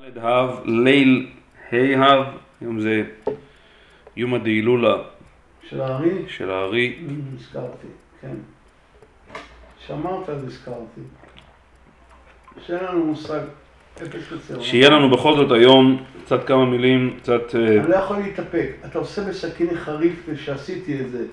ד' ה' ליל ה' ה', היום זה יום הדהילולה של הארי? של הארי. Mm, הזכרתי, כן. שמרת אז הזכרתי. שאין לנו מושג. שיהיה לנו בכל זאת היום קצת כמה מילים, קצת... אה, אני לא יכול להתאפק. אתה עושה בסכיני חריף שעשיתי את זה,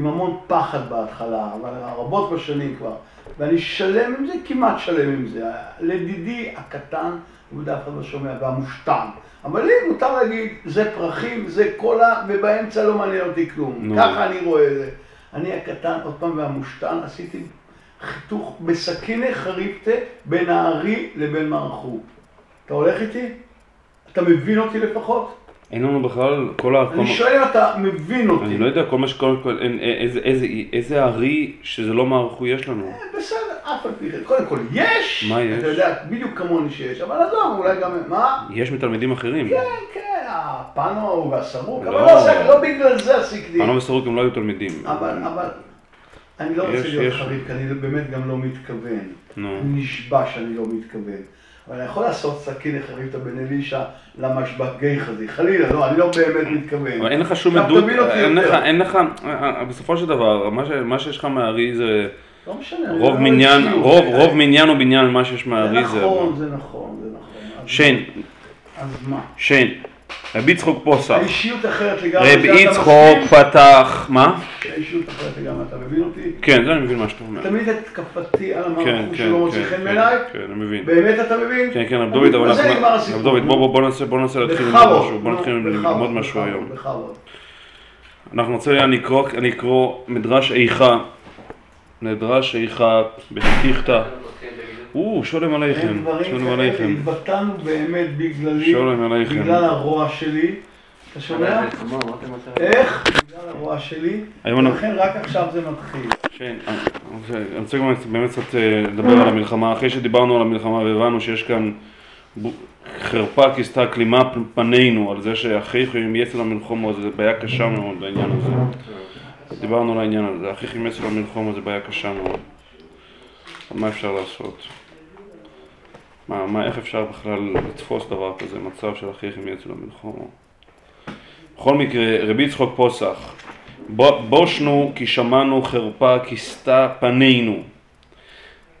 עם המון פחד בהתחלה, אבל רבות בשנים כבר. ואני שלם עם זה, כמעט שלם עם זה. לדידי הקטן, הוא בדרך כלל לא שומע, והמושטן. אבל לי מותר להגיד, זה פרחים, זה קולה, ובאמצע לא מעניין אותי כלום. נו. ככה אני רואה את זה. אני הקטן, עוד פעם, והמושטן, עשיתי חיתוך בסכיני חריפתה בין הארי לבין מערכו. אתה הולך איתי? אתה מבין אותי לפחות? אין לנו בכלל כל ה... אני שואל אם אתה מבין אותי. אני לא יודע, כל מה שקורה, כל- אין- איזה- ארי שזה לא מערכו יש לנו. אה, בסדר, אף על פי כן. קודם כל, יש! מה יש? אתה יודע, בדיוק כמוני שיש, אבל עזוב, אולי גם... מה? יש מתלמידים אחרים. כן, כן, הפאנו והסרוק, אבל לא. לא לא בגלל זה עסקתי. פנו וסרוק הם לא היו תלמידים. אבל, אבל... אני לא רוצה להיות. חריף, כי אני באמת גם לא מתכוון. נו. נשבע שאני לא מתכוון. אבל אני יכול לעשות סכין לחריפתא בן אלישע למשבק גיא חזי. חלילה, לא, אני לא באמת מתכוון. אבל אין לך שום עדות, תבין אותי אין לך, יותר. אין לך, בסופו של דבר, מה שיש לך מהארי זה לא משנה. רוב לא מניין. רוב רוב מניין או בניין מה שיש זה מהארי זה... נכון, זה נכון, זה נכון. שיין, אז מה? שיין, רבי יצחוק פוסח, האישיות אחרת לגמרי. רבי יצחוק? פתח, מה? האישיות אחרת לגמרי, אתה מבין אותי? כן, זה אני מבין מה שאתה אומר. תמיד התקפתי על כן, המערכות כן, שלא מוצא כן, חן כן, בעיניי? כן, אני מבין. באמת אתה מבין? כן, כן, רב דוד, אבל אנחנו... רב דוד, בוא ננסה להתחיל בכבוד, משהו, בוא נתחיל ללמוד משהו היום. אנחנו נרצה אני אקרוא, אני אקרוא מדרש איכה, מדרש איכה בפתיחתא. או, שולם עליכם, דברים שולם כאלה, עליכם. התבטאנו באמת בגללי, שולם עליכם. בגלל הרוע שלי. אתה שומע? איך? בגלל הרוע שלי, היום אנחנו- ולכן רק עכשיו זה מתחיל. כן, אני רוצה- גם באמת קצת אה, לדבר על המלחמה. אחרי שדיברנו על המלחמה והבנו שיש כאן חרפה כיסתה כלימה פנינו, על זה שאחיך יצא למלחומו, זו בעיה קשה מאוד בעניין הזה. דיברנו על העניין הזה, אחיך יצא למלחומו זו בעיה קשה מאוד. מה אפשר לעשות? מה, מה, איך אפשר בכלל לתפוס דבר כזה, מצב של אחיך יצא למלחומו? בכל מקרה, רבי יצחוק פוסח, בושנו כי שמענו חרפה כיסתה פנינו.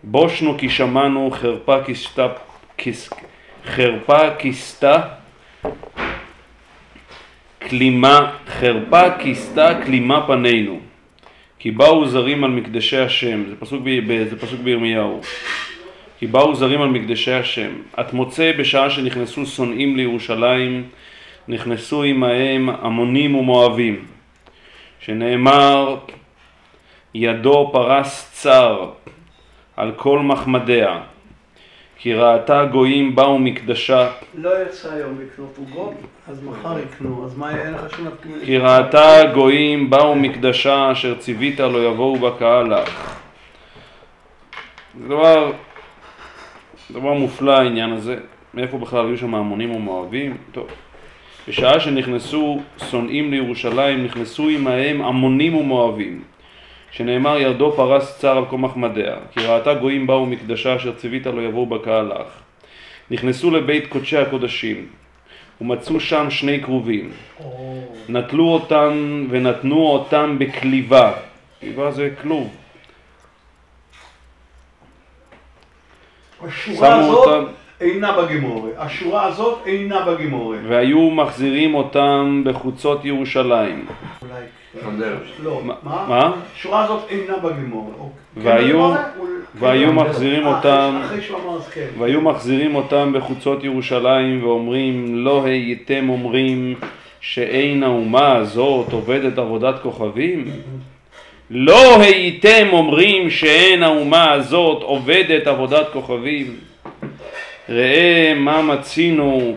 בושנו כי שמענו חרפה כיסתה, כיס, חרפה כיסתה כלימה, חרפה כיסתה כלימה פנינו. כי באו זרים על מקדשי השם, זה פסוק, ב, זה פסוק בירמיהו. כי באו זרים על מקדשי השם. את מוצא בשעה שנכנסו שונאים לירושלים, נכנסו עמהם עמונים ומואבים. שנאמר ידו פרס צר על כל מחמדיה כי ראתה גויים באו מקדשה לא יצא היום לקנות עוגות, אז מחר יקנו, אז מה, אין לך שום כי ראתה גויים באו מקדשה אשר ציווית לא יבואו בקהל לך זה דבר, מופלא העניין הזה מאיפה בכלל היו שם המונים ומואבים? טוב בשעה שנכנסו שונאים לירושלים, נכנסו עמהם עמונים ומואבים, שנאמר ירדו פרס צר על כל מחמדיה, כי ראתה גויים באו מקדשה אשר ציווית לא יבואו בקהל לך. נכנסו לבית קודשי הקודשים, ומצאו שם שני כרובים, נטלו אותם ונתנו אותם בכליבה, כליבה זה כלוב, השורה הזאת אותם אינה בגימורי. השורה הזאת אינה בגימורי. והיו מחזירים אותם בחוצות ירושלים. אולי... לא, מה- מה? השורה הזאת אינה בגימורי. אוקיי. והיו- כן והיו מחזירים אותם כן. והיו מחזירים אותם בחוצות ירושלים ואומרים לא הייתם אומרים שאין האומה הזאת עובדת עבודת כוכבים? לא הייתם אומרים שאין האומה הזאת עובדת עבודת כוכבים? ראה מה מצינו,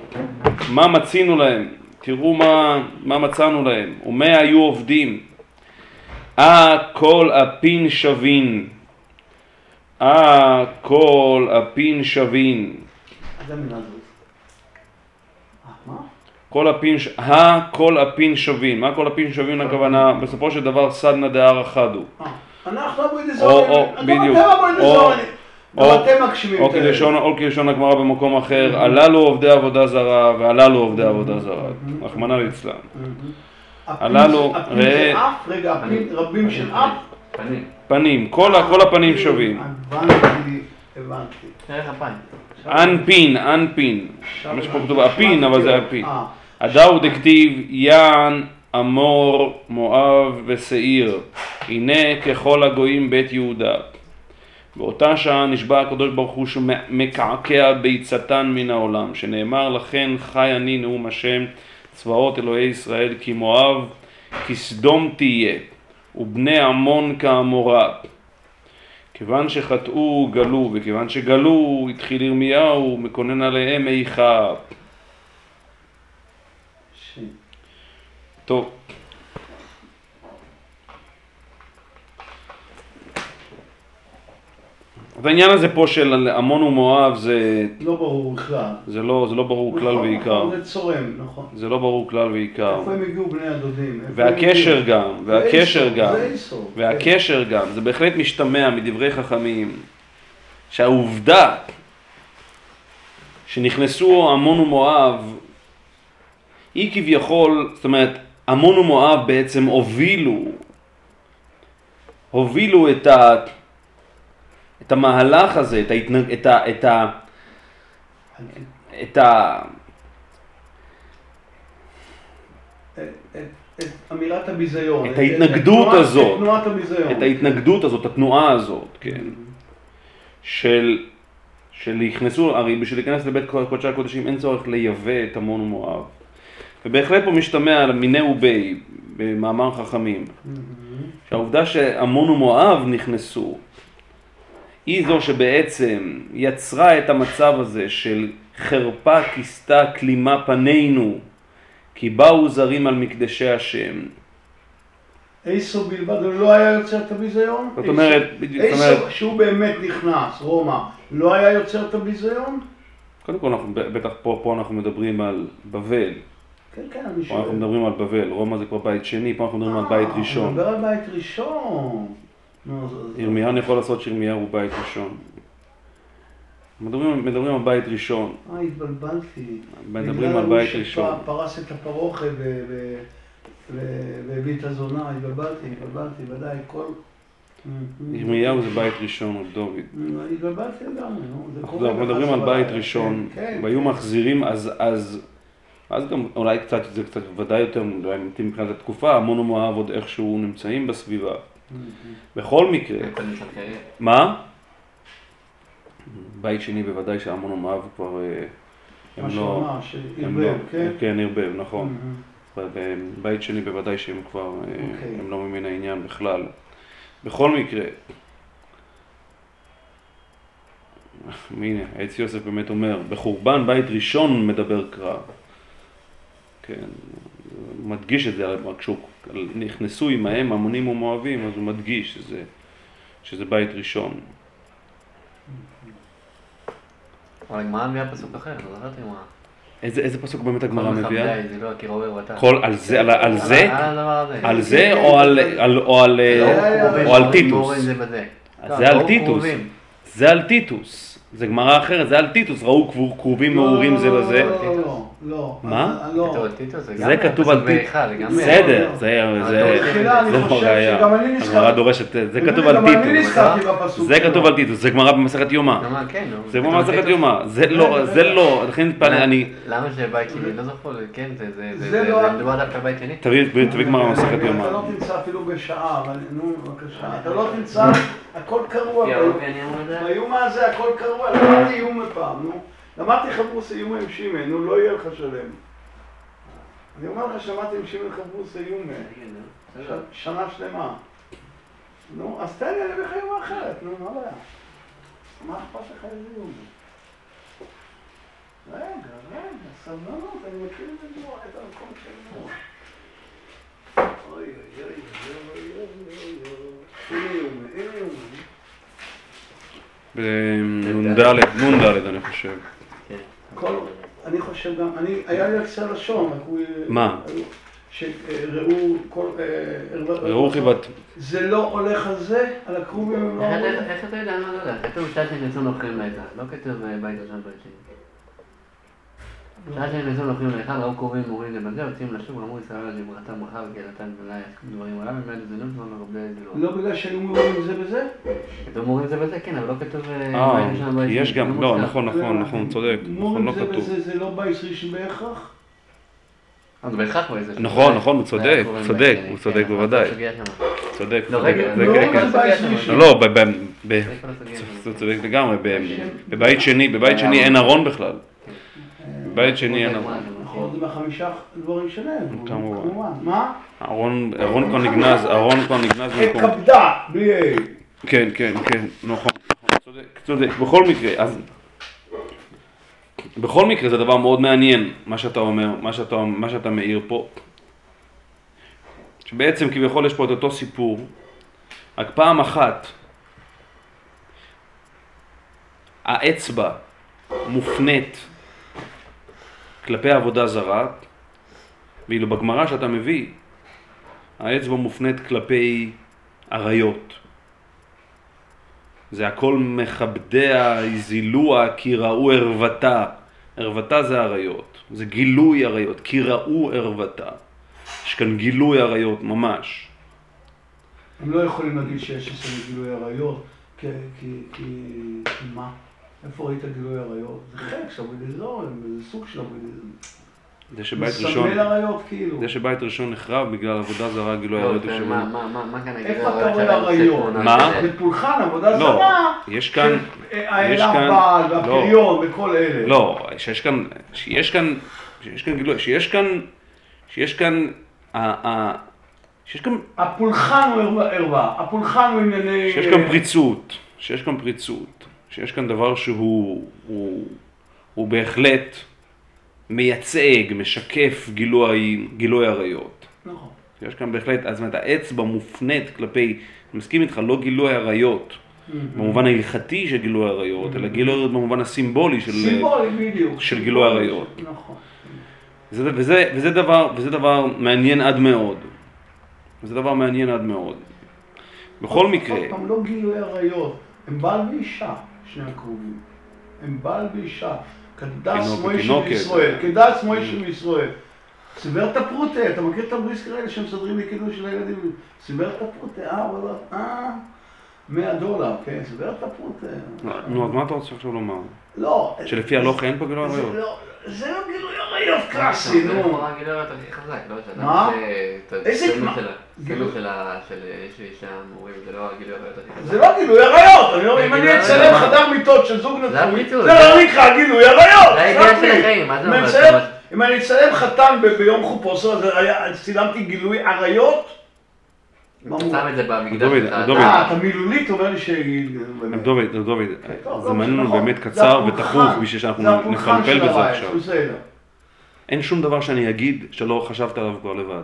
מה מצינו להם, תראו מה, מה מצאנו להם, ומה היו עובדים? אה כל אפין שווין, אה כל אפין שווין, מה זה המילה הזאת? אה, מה? כל אפין, ש- הכל אפין שווין, מה כל אפין שווין הכוונה? בסופו של דבר סדנא דהרא חדו. אה, אנחנו זורני. או, גם בדיוק, אתם הבוידי או. כלשון, הגמרא במקום אחר, הללו עובדי עבודה זרה והללו עובדי עבודה זרה, רחמנא ליצלן. הפין- הללו, הפין ראה- זה אף, רגע, הפין רבים של אף. פנים. פנים, כל כל הפנים שווים. הבנתי, הבנתי. אנפין, אנפין. יש פה. כתוב הפין, אבל זה הפין. אה, הדאו דכתיב יען, אמור, מואב ושעיר, הנה ככל הגויים בית יהודה. באותה שעה נשבע הקדוש ברוך הוא שמקעקע ביצתן מן העולם, שנאמר לכן חי אני נאום השם צבאות אלוהי ישראל כי מואב כסדום תהיה ובני עמון כעמורה. כיוון שחטאו גלו וכיוון שגלו התחיל ירמיהו מקונן עליהם איכה. ש- טוב. אז העניין הזה פה של עמון ומואב זה, לא ברור בכלל. זה, לא, זה לא ברור כלל נכון, ועיקר. נכון, זה צורם, נכון. זה לא ברור כלל ועיקר. איפה הם הגיעו בני הדודים? והקשר? גם, והקשר גם, איסור. והקשר גם, זה בהחלט משתמע מדברי חכמים שהעובדה שנכנסו עמון ומואב היא כביכול, זאת אומרת, עמון ומואב בעצם הובילו, הובילו את, ה, את המהלך הזה, את, ההתנג, את, ה, את, ה, את, ה, את- אמירת הביזיון. את ההתנגדות הזאת. את תנועת הביזיון. את ההתנגדות הזאת, התנועה הזאת, כן, של, של נכנסו, הרי בשביל להיכנס לבית קודשי הקודשים אין צורך לייבא את עמון ומואב. ובהחלט פה משתמע על מיני ובי במאמר חכמים, שהעובדה שעמון ומואב נכנסו, היא זו שבעצם יצרה את המצב הזה של חרפה כיסתה כלימה פנינו, כי באו זרים על מקדשי השם. איסו בלבד, הוא לא היה יוצר את הביזיון? זאת אומרת, בדיוק, זאת אומרת- איסו, שהוא באמת נכנס, רומא, לא היה יוצר את הביזיון? קודם כל, אנחנו, בטח פה, פה אנחנו מדברים על בבל, כן, כן, אני פה אנחנו שואל. מדברים על בבל, רומא זה כבר בית שני, פה אנחנו מדברים על בית אה, ראשון. הוא מדבר על בית ראשון. אז- אז- ירמיהו יכול לעשות שירמיהו הוא בית ראשון. מדברים, מדברים על בית ראשון, אה, התבלבלתי. מדברים בגלל על בית ראשון. פרס את הפרוכת ו- ו- ו- והביא את הזונה, התבלבלתי, התבלבלתי, ודאי, כל... ירמיהו זה בית ראשון, רב דוד. נו, התבלבלתי לגמרי, נו. זה אנחנו קורה אנחנו מדברים על בחזרה. בית ראשון, כן, כן. והיו מחזירים, אז, אז, גם אולי קצת, זה קצת ודאי יותר, אולי מתאים מבחינת התקופה, המון ומואב עוד איכשהו נמצאים בסביבה. בכל מקרה. מה? בית שני בוודאי שהמון ומואב כבר, אה, מה הם לא, הם שערבב, לא, כן? כן, ערבב, נכון. Mhm. בבית שני בוודאי שהם כבר, אה, אוקיי. הם לא ממין העניין בכלל. בכל מקרה, הנה, עץ יוסף באמת אומר, בחורבן בית ראשון מדבר קרא. כן, מדגיש את זה, אבל כשהוא נכנסו עמהם המונים ומואבים, אז הוא מדגיש שזה, שזה בית ראשון. אבל הגמרא מביאה פסוק אחר, לא זכרתי מה. איזה, איזה פסוק באמת הגמרא מביאה? לא. כל, על זה, על, על זה? על הדבר הזה. על זה או על, על, או על, זה קרובים, או על קרובים, טיטוס? קרובים זה לא, על טיטוס. קרובים. זה על טיטוס. זה גמרא אחרת, זה על טיטוס, ראו כרובים מעורים זה לא, בזה. לא, לא, לא, לא. מה? לא. כתוב על טיטוס, זה זה כתוב על זה גם... בסדר, לא. זה זה- זה לא ראייה. הגמרא דורשת, זה כתוב על טיטוס. זה. כתוב על טיטוס, זה גמרא במסכת יומא. כן. זה כמו על מסכת טיטוס. יומא. זה לא, זה לא, לכן התפלא, אני... למה שבית שני לא? כן, זה- זה זה זה- לא- זה מדובר דווקא שני. תביא גמרא במסכת יומא. אתה לא תמצא אפילו בשעה, אבל נו, בבקשה. אתה לא תמצא, הכל קרוע. ביום הזה הכל קרוע, למדתי איום פעם, נו. למדתי חברוס איום עם נו, לא יהיה לך שלם. אני אומר לך שלמדתי עם שימן חברוס איום ש- שנה שלמה. נו, אז תן לי, אני אביא לך איום אחרת, נו, מה הבעיה? מה אכפת לך איזה איום? רגע, רגע, סבלנות, אני מכיר את זה כבר, את המקום שלנו. אוי, אוי, אוי, אוי, אוי, אוי, אוי. איום. בנ"ד, נ"ד אני חושב. כל, אני חושב גם, אני, היה לי אקסל לשון, רק הוא... מה? שראו כל... אה, ראו חיבת. זה לא הולך על זה? על הכרובים הם לא איך? אתה- איך אתה יודע מה לא יודע? כתוב שעת שנכנסו נוכחים להיכל, לא כתוב אה, בית ראשון בית שני. שעת שנכנסו נוכחים להיכל, ראו קרובים מורים לבזה, יוצאים לשוק, ואמרו ישראל על זמרתם ברכה וקהילתם ולא יעסקו דברים עליו, ומעט זנות ומרבה זנות. לא בגלל שהיו אומרים זה וזה? כתוב מורים זה וזה, כן, אבל לא כתוב אה, אה, שני. יש גם, לא לא. נכון, נכון, נכון, צודק, נכון, לא זה כתוב. וזה, זה לא בייס ראשון בהכרח? נכון, נכון, הוא זה צודק, הוא צודק, הוא כן, צודק אבל בוודאי. צודק, לא, צודק, זה לא, כן, כן. זה. לא, זה צודק לגמרי, בבית שני, בבית שני אין ארון בכלל. בבית שני אין ארון. נכון, זה מהחמישה דברים שלהם. כמובן. מה? ארון, כבר נגנז, ארון כבר נגנז במקום. כבדה, בלי A. כן, כן, כן, נכון, צודק, צודק. בכל מקרה, אז... בכל מקרה זה דבר מאוד מעניין, מה שאתה אומר, מה שאתה, מה שאתה מעיר פה. שבעצם כביכול יש פה את אותו סיפור, רק פעם אחת האצבע מופנית כלפי עבודה זרה, ואילו בגמרא שאתה מביא, האצבע מופנית כלפי עריות. זה הכל מכבדיה, זילוה, כי ראו ערוותה. ערוותה זה עריות, זה גילוי עריות, כי ראו ערוותה. יש כאן גילוי עריות ממש. הם לא יכולים להגיד שיש אצלנו גילוי עריות, כי, כי, כי מה? איפה ראית גילוי עריות? זה חלק של אבודיזם, זה סוג של אבודיזם. זה שבית ראשון, מסמל עריות כאילו. זה שבית ראשון נחרב בגלל עבודה זרה, גילוי לא, עריות יושבים. מה- מה- מה- מה כאן? איפה אתה הוראת רואה עריות? מה? בפולחן, עבודה לא, זרה, יש כאן, יש כאן- הבעל לא. והפריון וכל אלה. לא, שיש כאן, שיש כאן, שיש כאן גילוי, שיש כאן, שיש כאן, שיש כאן הפולחן הוא ערווה, הפולחן הוא ענייני... שיש כאן פריצות, שיש כאן פריצות, שיש כאן דבר שהוא הוא, הוא בהחלט מייצג, משקף גילוי, גילוי עריות. נכון. יש כאן בהחלט, אז זאת אומרת, האצבע מופנית כלפי, אני מסכים איתך, לא גילוי עריות, במובן ההלכתי של גילוי עריות, אלא גילוי עריות במובן הסימבולי של... סימבולי בדיוק. של גילוי עריות. נכון. וזה, וזה, וזה, דבר, וזה דבר מעניין עד מאוד. וזה דבר מעניין עד מאוד. בכל מקרה, עוד פעם, לא גילוי עריות, הם בעל ואישה, שני הקרובים. הם בעל ואישה. כדס מוישה. מישראל, כדס מוישה מישראל. סיבר את הפרוטה, אתה מכיר את הבריסקר האלה שמסדרים לי קידוש של הילדים? סיבר את הפרוטה, אה, וואלה, אה, 100 דולר, כן, סיבר את הפרוטה. נו, אז מה אתה רוצה עכשיו לומר? לא. שלפי הלוך אין פה גילוי עריות? לא- זה לא גילוי עריות זה קלאסי, נו. לכאורה הגילוי העריות הכי חזק, לא? שאדם מה? איזה- גילוי- של ה... של יש לי אישה מורים, זה לא הגילוי העריות הכי חזק. זה לא גילוי עריות, אני לא- זה אם אני אצלם עריות. חדר מיטות של זוג זה נשוי. זה לא נקרא גילוי עריות. זה סלח לי. זה אם אני? אצלם- חתן ביום חופוסו, אז היה- צילמתי גילוי עריות? שם את זה במקדש. אה, אתה מילולית אומר לי ש... דוד, דוד, מעניין לנו נכון. באמת קצר. ותכוף בשביל שאנחנו נפלפל בזה עכשיו. אין שום דבר שאני אגיד שלא חשבת עליו כבר לבד.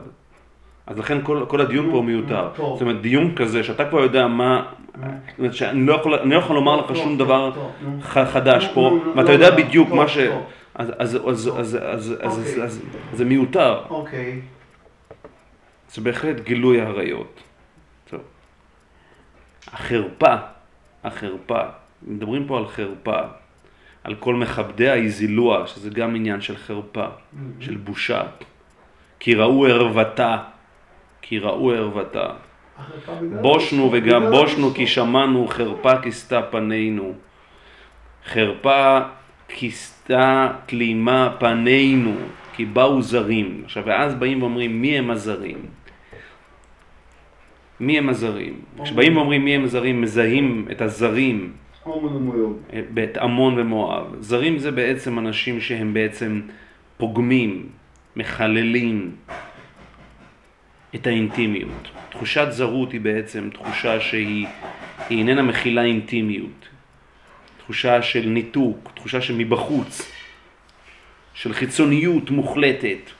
אז לכן כל, כל הדיון פה הוא מיותר. זאת אומרת, דיון כזה, שאתה כבר יודע מה... זאת אומרת, שאני לא יכול, אני לא יכול לומר לך שום דבר חדש פה, ואתה יודע בדיוק מה ש... אז זה מיותר. אוקיי. זה בהחלט גילוי עריות. החרפה, החרפה, מדברים פה על חרפה, על כל מכבדי האזילוע, שזה גם עניין של חרפה, של בושה. כי ראו ערוותה, כי ראו ערוותה. בושנו וגם בושנו. כי שמענו חרפה כיסתה פנינו. חרפה כיסתה כלימה פנינו, כי באו זרים. עכשיו, ואז באים ואומרים, מי הם הזרים? מי הם הזרים? כשבאים ואומרים מי הם הזרים, מזהים את הזרים. את עמון ומואב. זרים זה בעצם אנשים שהם בעצם פוגמים, מחללים את האינטימיות. תחושת זרות היא בעצם תחושה שהיא היא איננה מכילה אינטימיות. תחושה של ניתוק, תחושה שמבחוץ, של חיצוניות מוחלטת.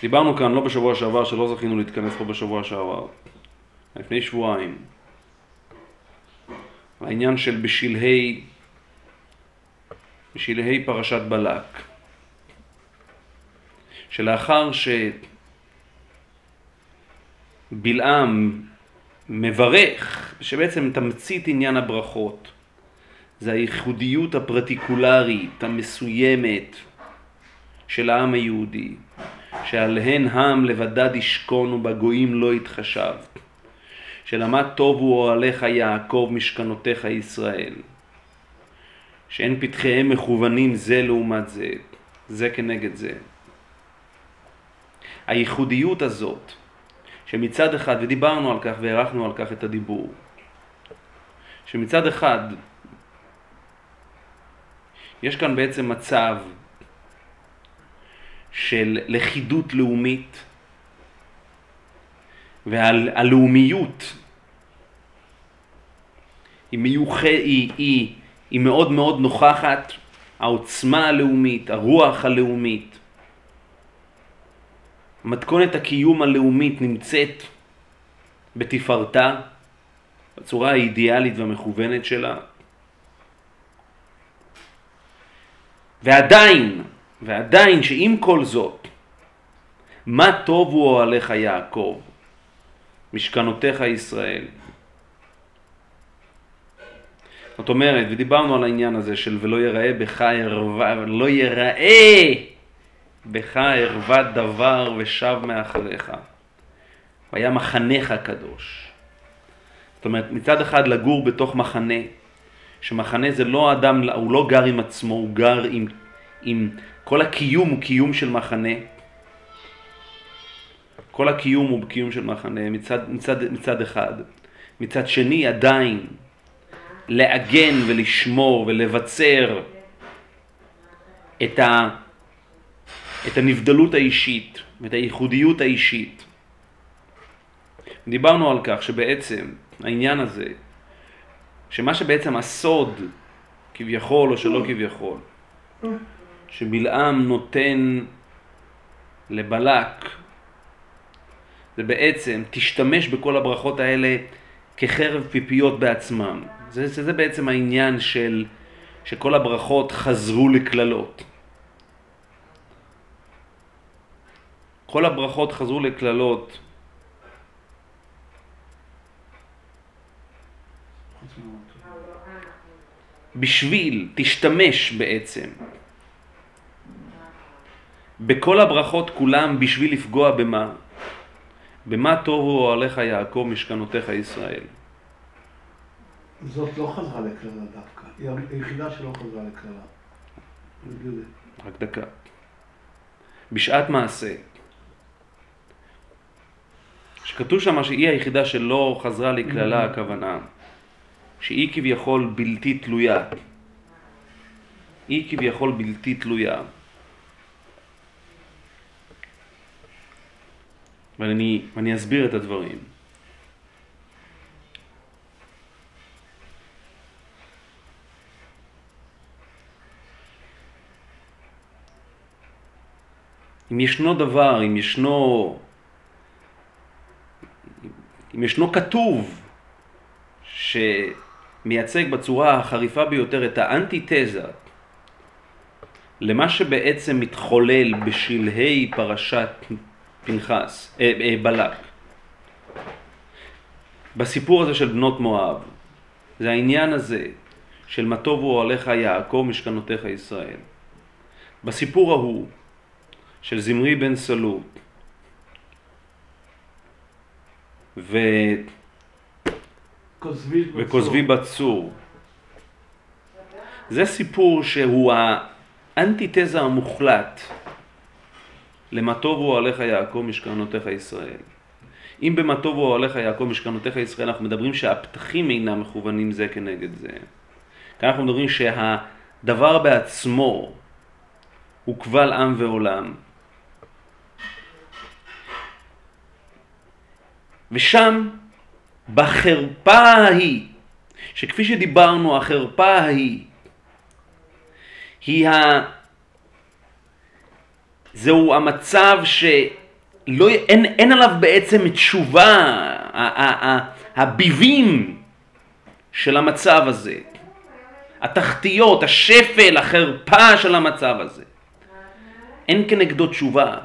דיברנו כאן, לא בשבוע שעבר, שלא זכינו להתכנס פה בשבוע שעבר, לפני שבועיים, העניין של בשלהי, בשלהי פרשת בלק. שלאחר שבלעם מברך, שבעצם תמצית עניין הברכות, זה הייחודיות הפרטיקולרית, המסוימת של העם היהודי, שעליהן העם לבדד ישכון ובגויים לא יתחשב, שלמד טוב הוא אוהליך יעקב משכנותיך ישראל, שאין פתחיהם מכוונים זה לעומת זה, זה כנגד זה. הייחודיות הזאת, שמצד אחד, ודיברנו על כך והארכנו על כך את הדיבור, שמצד אחד יש כאן בעצם מצב של לכידות לאומית, והלאומיות היא, מיוח... היא, היא, היא מאוד מאוד נוכחת, העוצמה הלאומית, הרוח הלאומית. מתכונת הקיום הלאומית נמצאת בתפארתה, בצורה האידיאלית והמכוונת שלה. ועדיין, ועדיין שעם כל זאת, מה טוב הוא אוהליך יעקב, משכנותיך ישראל. זאת אומרת, ודיברנו על העניין הזה של ולא יראה בך ערווה, לא יראה בך ערוות דבר ושב מאחריך. והיה מחנך קדוש. זאת אומרת, מצד אחד לגור בתוך מחנה, שמחנה זה לא אדם, הוא לא גר עם עצמו, הוא גר עם, עם כל הקיום הוא קיום של מחנה. כל הקיום הוא קיום של מחנה מצד, מצד, מצד אחד. מצד שני עדיין לעגן ולשמור ולבצר את, ה, את הנבדלות האישית ואת הייחודיות האישית. דיברנו על כך שבעצם העניין הזה שמה שבעצם הסוד, כביכול או שלא כביכול, שבלעם נותן לבלק, זה בעצם, תשתמש בכל הברכות האלה כחרב פיפיות בעצמם. זה, זה, זה בעצם העניין של שכל הברכות חזרו לקללות. כל הברכות חזרו לקללות בשביל, תשתמש בעצם בכל הברכות כולם בשביל לפגוע במה? במה טוב הוא אוהליך יעקב משכנותיך ישראל. זאת לא חזרה לקללה דווקא, היא היחידה שלא חזרה לקללה. רק דקה. בשעת מעשה, שכתוב שם שהיא היחידה שלא חזרה לקללה הכוונה. שהיא כביכול בלתי תלויה. היא כביכול בלתי תלויה. ואני, ואני אסביר את הדברים. אם ישנו דבר, אם ישנו, אם ישנו כתוב ש... מייצג בצורה החריפה ביותר את האנטיתזה למה שבעצם מתחולל בשלהי פרשת פנחס, אה, אה, בלק. בסיפור הזה של בנות מואב, זה העניין הזה של מה טוב הוא עליך יעקב משכנותיך ישראל. בסיפור ההוא של זמרי בן סלוט ו... וכוזבי בצור. זה סיפור שהוא האנטיתזה המוחלט למה טוב הוא עליך יעקב משכנותיך ישראל. אם במה טוב הוא עליך יעקב משכנותיך ישראל אנחנו מדברים שהפתחים אינם מכוונים זה כנגד זה. כאן אנחנו מדברים שהדבר בעצמו הוא קבל עם ועולם. ושם בחרפה ההיא, שכפי שדיברנו, החרפה ההיא, היא ה... זהו המצב שלא, אין, עליו בעצם תשובה, הביבים של המצב הזה, התחתיות, השפל, החרפה של המצב הזה. אין כנגדו תשובה.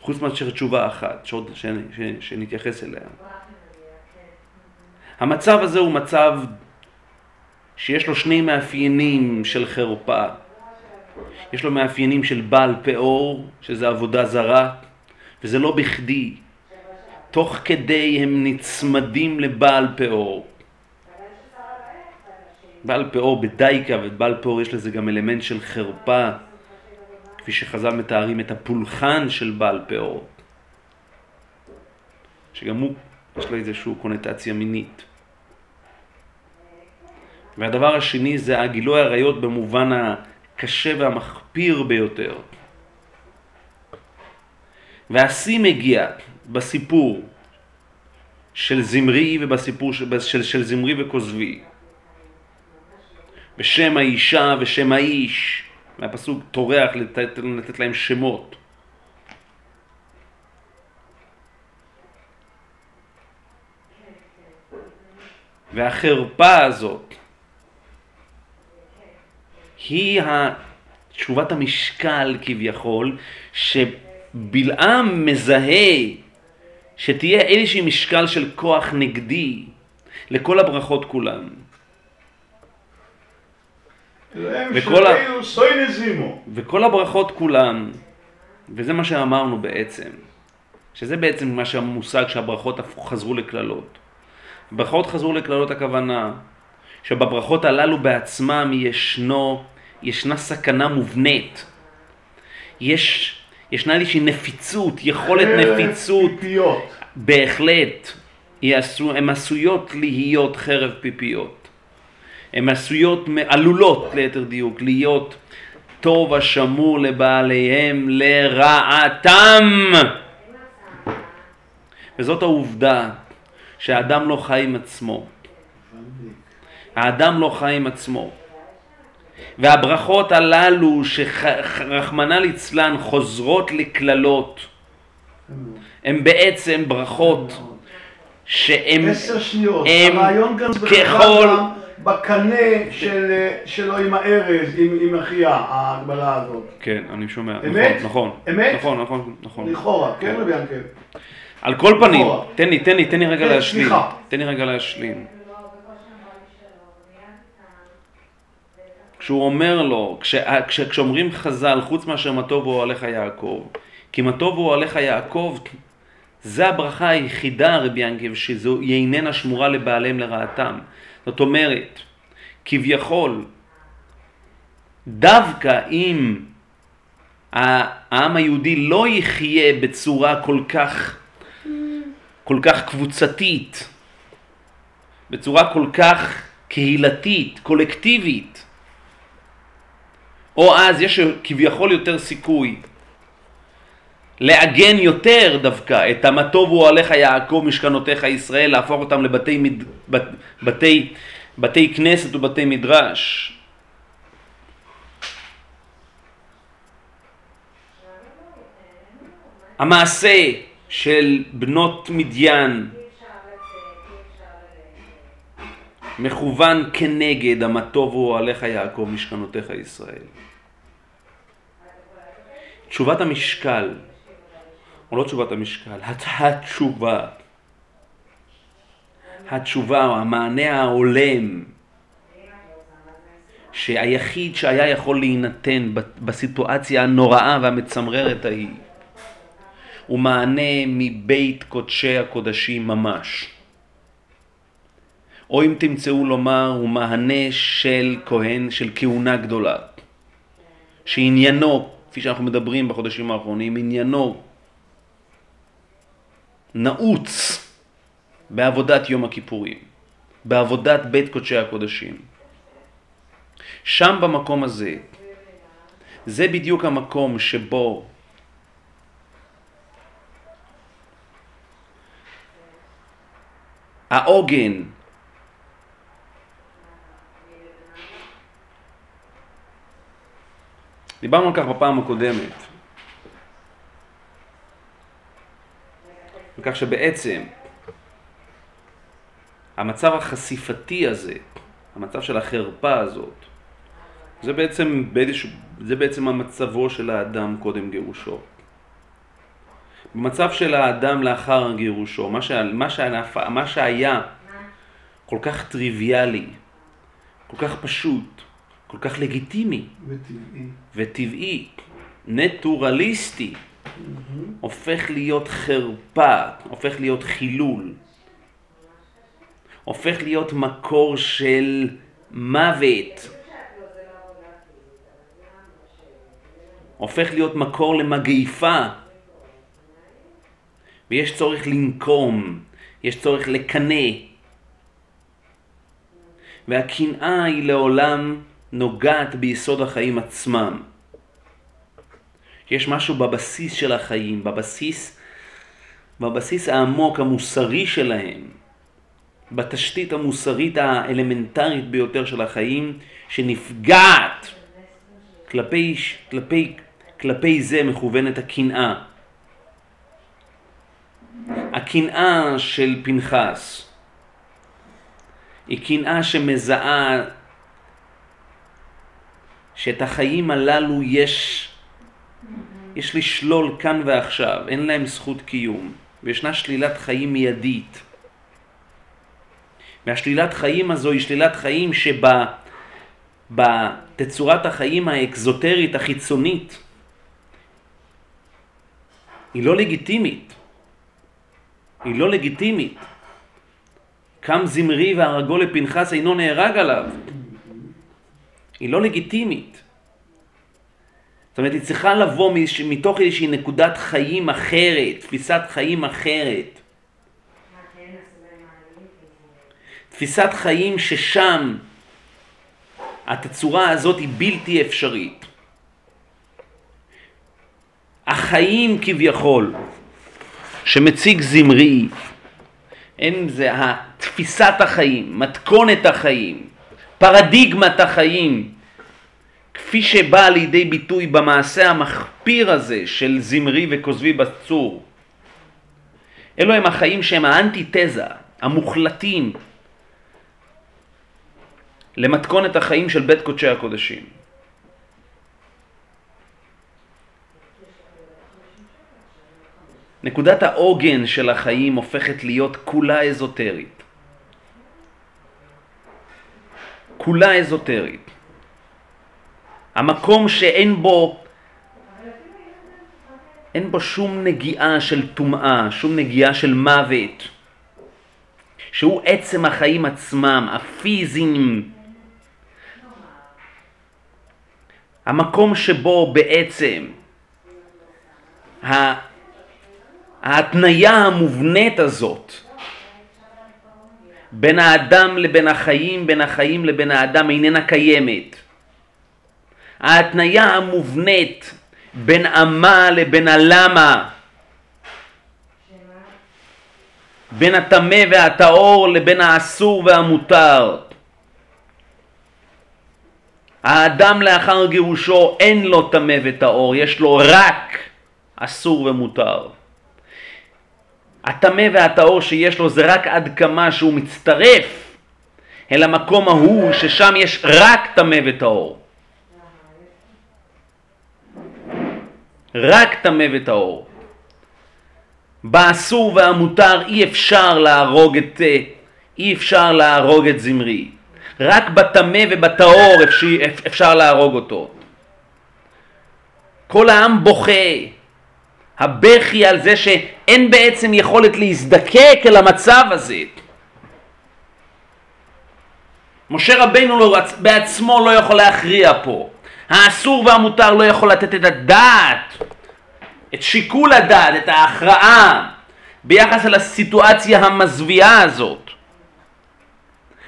חוץ מאשר תשובה אחת, שעוד ש, ש, שנתייחס אליה. המצב הזה הוא מצב שיש לו שני מאפיינים של חרפה. יש לו מאפיינים של בעל פאור, שזה עבודה זרה, וזה לא בכדי. תוך כדי הם נצמדים לבעל פאור. בעל פאור בדייקה ובעל פאור יש לזה גם אלמנט של חרפה, כפי שחז"ל מתארים את הפולחן של בעל פאור, שגם הוא, יש לו איזושהי קונוטציה מינית. והדבר השני זה הגילוי עריות במובן הקשה והמחפיר ביותר. והשיא מגיע בסיפור של זמרי ובסיפור של, של, של זמרי וכוזבי. בשם האישה ושם האיש, מהפסוק טורח לתת, לתת להם שמות. והחרפה הזאת היא תשובת המשקל כביכול, שבלעם מזהה שתהיה איזושהי משקל של כוח נגדי לכל הברכות כולן. וכל, ה... וכל הברכות כולן, וזה מה שאמרנו בעצם, שזה בעצם מה שהמושג שהברכות חזרו לקללות. ברכות חזרו לקללות הכוונה שבברכות הללו בעצמם ישנו, ישנה סכנה מובנית. יש, ישנה איזושהי נפיצות, יכולת נפיצות. פיפיות. בהחלט. הן עשויות להיות חרב פיפיות. הן עשויות, עלולות ליתר דיוק, להיות טוב השמור לבעליהם לרעתם. וזאת העובדה שהאדם לא חי עם עצמו. האדם לא חי עם עצמו. והברכות הללו שרחמנא ליצלן חוזרות לקללות, הן בעצם ברכות שהן... עשר שניות, הרעיון גם ככל... בקנה של, שלו עם הארז, עם, עם אחיה, ההגבלה הזאת. כן, אני שומע. אמת? נכון, אמת? נכון, נכון, נכון. לכאורה, כן רבי ינקל? על כל פנים, תן לי, תן לי, תן לי רגע כן, להשלים. סליחה. תן לי רגע להשלים. כשהוא אומר לו, כש, כש, כשאומרים חז"ל, חוץ מאשר מה טוב אוהליך יעקב, כי מה טוב הוא אוהליך יעקב, זה הברכה היחידה, רבי ינקב, שזו איננה שמורה לבעליהם לרעתם. זאת אומרת, כביכול, דווקא אם העם היהודי לא יחיה בצורה כל כך, כל כך קבוצתית, בצורה כל כך קהילתית, קולקטיבית, או אז יש כביכול יותר סיכוי לעגן יותר דווקא את המה טוב הוא עליך יעקב משכנותיך ישראל, להפוך אותם לבתי מד... בתי, בתי כנסת ובתי מדרש. המעשה של בנות מדיין מכוון כנגד המה טוב הוא עליך יעקב משכנותיך ישראל. תשובת המשקל, או לא תשובת המשקל, התשובה, התשובה או המענה ההולם שהיחיד שהיה יכול להינתן בסיטואציה הנוראה והמצמררת ההיא הוא מענה מבית קודשי הקודשים ממש. או אם תמצאו לומר, הוא מענה של כהן, של כהונה גדולה, שעניינו, כפי שאנחנו מדברים בחודשים האחרונים, עניינו נעוץ בעבודת יום הכיפורים, בעבודת בית קודשי הקודשים. שם במקום הזה, זה בדיוק המקום שבו העוגן דיברנו על כך בפעם הקודמת. על כך שבעצם המצב החשיפתי הזה, המצב של החרפה הזאת, זה בעצם, זה בעצם המצבו של האדם קודם גירושו. במצב של האדם לאחר גירושו, מה, שה, מה, שהנפ, מה שהיה כל כך טריוויאלי, כל כך פשוט, כל כך לגיטימי. וטבעי. וטבעי, נטורליסטי, הופך להיות חרפה, הופך להיות חילול, הופך להיות מקור של מוות, הופך להיות מקור למגעיפה, ויש צורך לנקום, יש צורך לקנא, והקנאה היא לעולם נוגעת ביסוד החיים עצמם. יש משהו בבסיס של החיים, בבסיס, בבסיס העמוק המוסרי שלהם, בתשתית המוסרית האלמנטרית ביותר של החיים, שנפגעת כלפי, כלפי, כלפי זה מכוונת הקנאה. הקנאה של פנחס היא קנאה שמזהה שאת החיים הללו יש, יש לשלול כאן ועכשיו, אין להם זכות קיום, וישנה שלילת חיים מיידית. והשלילת חיים הזו היא שלילת חיים שבה בתצורת החיים האקזוטרית החיצונית היא לא לגיטימית. היא לא לגיטימית. קם זמרי והרגו לפנחס אינו נהרג עליו. היא לא לגיטימית. זאת אומרת, היא צריכה לבוא מתוך איזושהי נקודת חיים אחרת, תפיסת חיים אחרת. תפיסת חיים ששם התצורה הזאת היא בלתי אפשרית. החיים כביכול שמציג זמרי, אין זה תפיסת החיים, מתכונת החיים, פרדיגמת החיים, כפי שבאה לידי ביטוי במעשה המחפיר הזה של זמרי וכוזבי בצור. אלו הם החיים שהם האנטיתזה, המוחלטים, למתכונת החיים של בית קודשי הקודשים. נקודת העוגן של החיים הופכת להיות כולה אזוטרית. כולה אזוטרית. המקום שאין בו, אין בו שום נגיעה של טומאה, שום נגיעה של מוות, שהוא עצם החיים עצמם, הפיזיים. המקום שבו בעצם ההתניה המובנית הזאת בין האדם לבין החיים, בין החיים לבין האדם איננה קיימת. ההתניה המובנית בין המה לבין הלמה, בין הטמא והטהור לבין האסור והמותר. האדם לאחר גירושו אין לו טמא וטהור, יש לו רק אסור ומותר. הטמא והטהור שיש לו זה רק עד כמה שהוא מצטרף אל המקום ההוא ששם יש רק טמא וטהור. רק טמא וטהור. באסור והמותר אי אפשר להרוג את, אי אפשר להרוג את זמרי. רק בטמא ובטהור אפשר להרוג אותו. כל העם בוכה. הבכי על זה שאין בעצם יכולת להזדקק אל המצב הזה. משה רבינו לא, בעצמו לא יכול להכריע פה. האסור והמותר לא יכול לתת את הדעת, את שיקול הדעת, את ההכרעה ביחס לסיטואציה המזוויעה הזאת.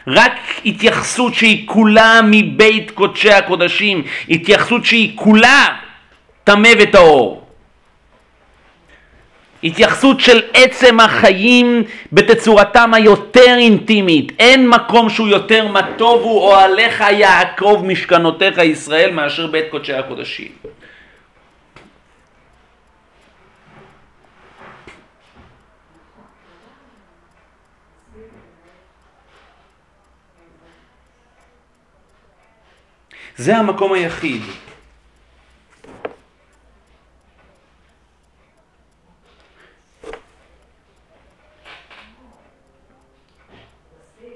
רק התייחסות שהיא כולה מבית קודשי הקודשים, התייחסות שהיא כולה טמא וטהור. התייחסות של עצם החיים בתצורתם היותר אינטימית. אין מקום שהוא יותר מה טוב הוא אוהליך יעקב משכנותיך ישראל מאשר בית קודשי הקודשים. זה המקום היחיד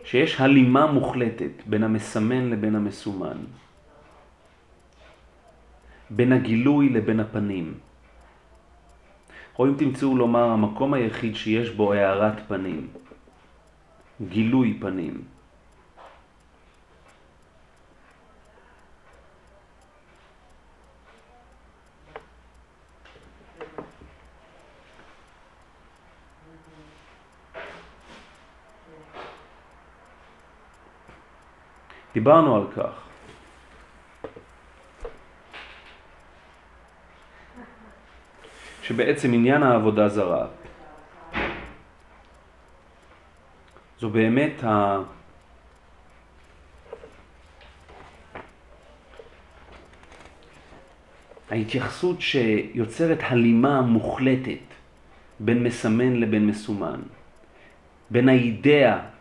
שיש הלימה מוחלטת בין המסמן לבין המסומן, בין הגילוי לבין הפנים. או אם תמצאו לומר, המקום היחיד שיש בו הערת פנים, גילוי פנים. דיברנו על כך. שבעצם עניין העבודה זרה. זו באמת ה... ההתייחסות שיוצרת הלימה מוחלטת בין מסמן לבין מסומן, בין האידאה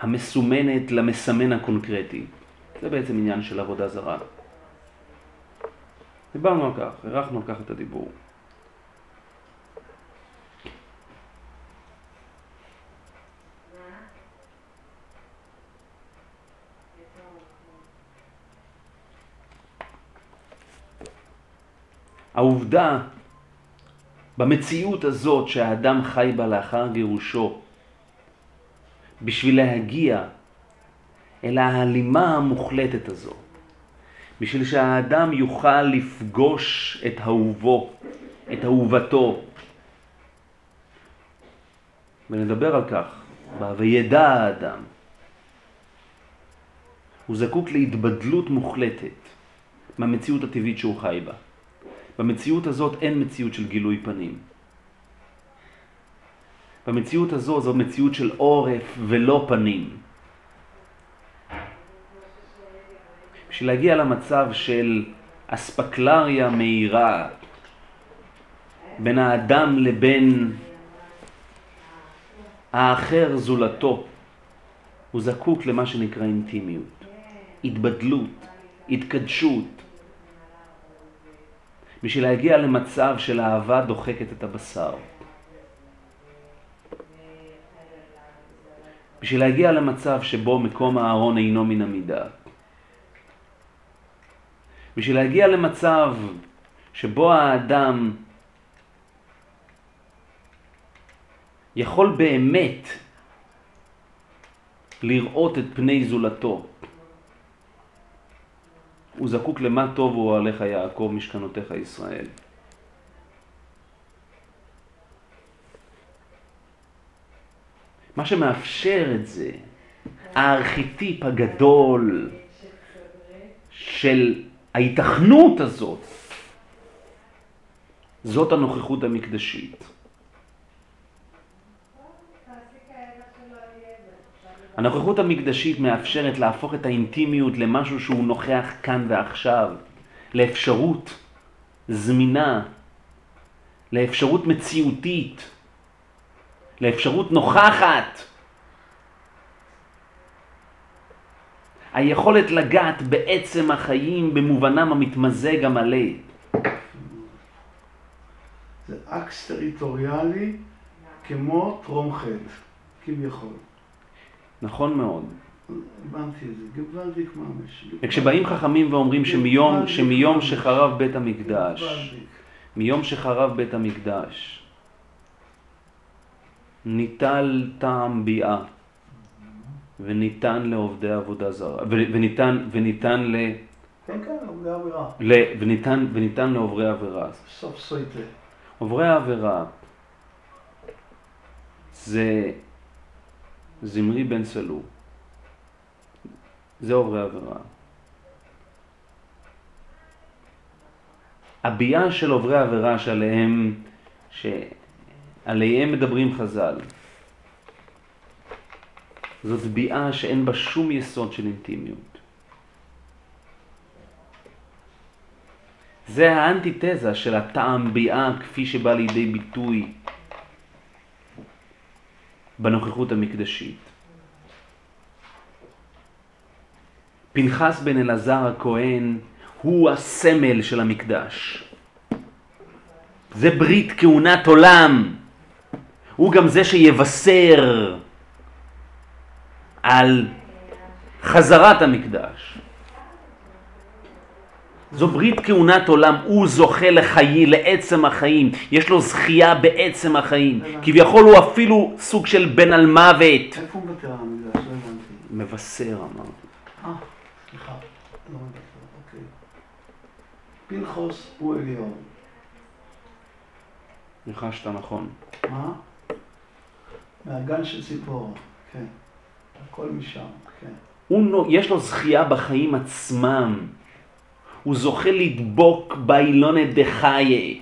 המסומנת למסמן הקונקרטי. זה בעצם עניין של עבודה זרה. דיברנו על כך, הארכנו על כך את הדיבור. העובדה במציאות הזאת שהאדם חי בה לאחר גירושו, בשביל להגיע אל ההלימה המוחלטת הזו, בשביל שהאדם יוכל לפגוש את אהובו, את אהובתו. ונדבר על כך, וידע האדם. הוא זקוק להתבדלות מוחלטת מהמציאות הטבעית שהוא חי בה. במציאות הזאת אין מציאות של גילוי פנים. במציאות הזו זו מציאות של עורף ולא פנים. בשביל להגיע למצב של אספקלריה מהירה בין האדם לבין האחר זולתו, הוא זקוק למה שנקרא אינטימיות, התבדלות, התקדשות. בשביל להגיע למצב של אהבה דוחקת את הבשר. בשביל להגיע למצב שבו מקום הארון אינו מן המידה. בשביל להגיע למצב שבו האדם יכול באמת לראות את פני זולתו. הוא זקוק למה טוב הוא עליך יעקב משכנותיך ישראל. מה שמאפשר את זה, הארכיטיפ הגדול של ההיתכנות הזאת, זאת הנוכחות המקדשית. הנוכחות המקדשית מאפשרת להפוך את האינטימיות למשהו שהוא נוכח כאן ועכשיו, לאפשרות זמינה, לאפשרות מציאותית. לאפשרות נוכחת. היכולת לגעת בעצם החיים במובנם המתמזג המלא. זה אקס טריטוריאלי כמו טרום חטא, כביכול. נכון מאוד. הבנתי את זה, גוואלדיק ממש. וכשבאים חכמים ואומרים שמיום, שמיום שחרב בית המקדש, מיום שחרב בית המקדש, ניטל טעם ביאה וניתן לעובדי עבודה זרה, וניתן, וניתן ל... כן, כן, עובדי עבירה. וניתן, וניתן לעוברי עבירה. סוף סויטה. עוברי העבירה זה זמרי בן סלו. זה עוברי עבירה. הביאה של עוברי עבירה שעליהם, ש... עליהם מדברים חז"ל. זאת ביאה שאין בה שום יסוד של אינטימיות. זה האנטיתזה של הטעם ביאה כפי שבא לידי ביטוי בנוכחות המקדשית. פנחס בן אלעזר הכהן הוא הסמל של המקדש. זה ברית כהונת עולם. הוא גם זה שיבשר על חזרת המקדש. זו ברית כהונת עולם, הוא זוכה לחיי, לעצם החיים, יש לו זכייה בעצם החיים. כביכול הוא אפילו סוג של בן על מוות. איפה הוא מוותר המקדש? לא הבנתי. מבשר אמרתי. אה, סליחה. לא מוותר, אוקיי. פנחוס הוא עליון. ניחשת נכון. מה? מהגן של ציפורה, כן. הכל משם, כן. הוא, יש לו זכייה בחיים עצמם. הוא זוכה לדבוק באילונת דחיי.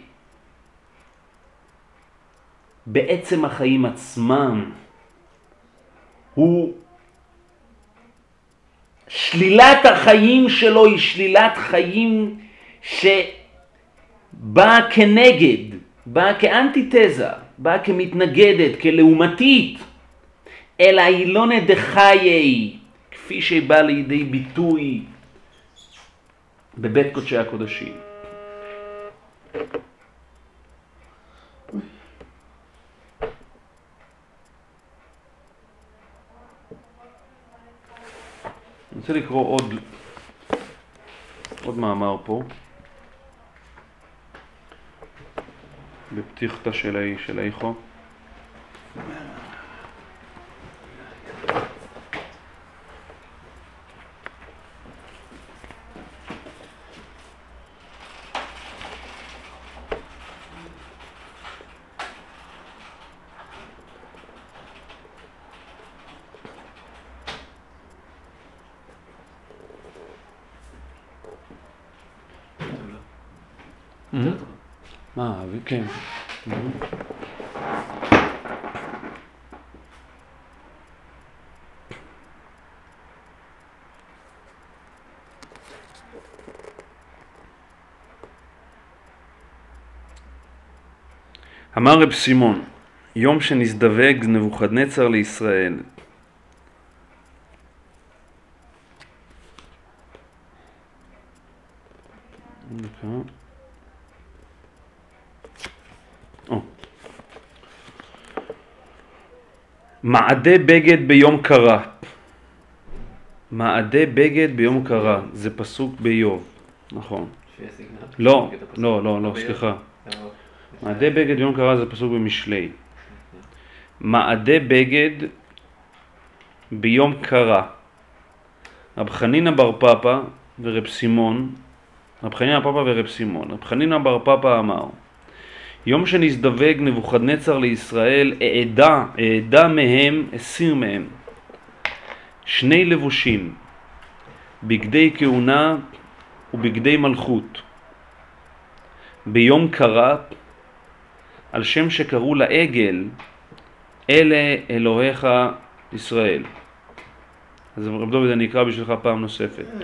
בעצם החיים עצמם. הוא... שלילת החיים שלו היא שלילת חיים שבאה כנגד, באה כאנטיתזה, באה כמתנגדת, כלעומתית, אל האילונת דחיי, כפי שבא לידי ביטוי בבית קודשי הקודשים. אני רוצה לקרוא עוד, עוד מאמר פה, בפתיחתא של האי- של האיכו. מה, אבי? כן. אמר רב סימון, יום שנזדווג נבוכדנצר לישראל. או. מעדי בגד ביום קרה. מעדי בגד ביום קרה, זה פסוק באיוב, נכון. לא. לא, לא, לא. סליחה. מעדי בגד ביום קרה זה פסוק במשלי. מעדי בגד ביום קרה. רב חנינא בר פפא ורב סימון, רב חנינא פפא ורב סימון. רב חנינא בר פפא אמר, יום שנזדווג נבוכדנצר לישראל, אעדה, אעדה מהם, הסיר מהם. שני לבושים, בגדי כהונה ובגדי מלכות. ביום קרה, על שם שקראו לעגל, אלה אלוהיך ישראל. אז רב דוד אני אקרא בשבילך פעם נוספת. אה,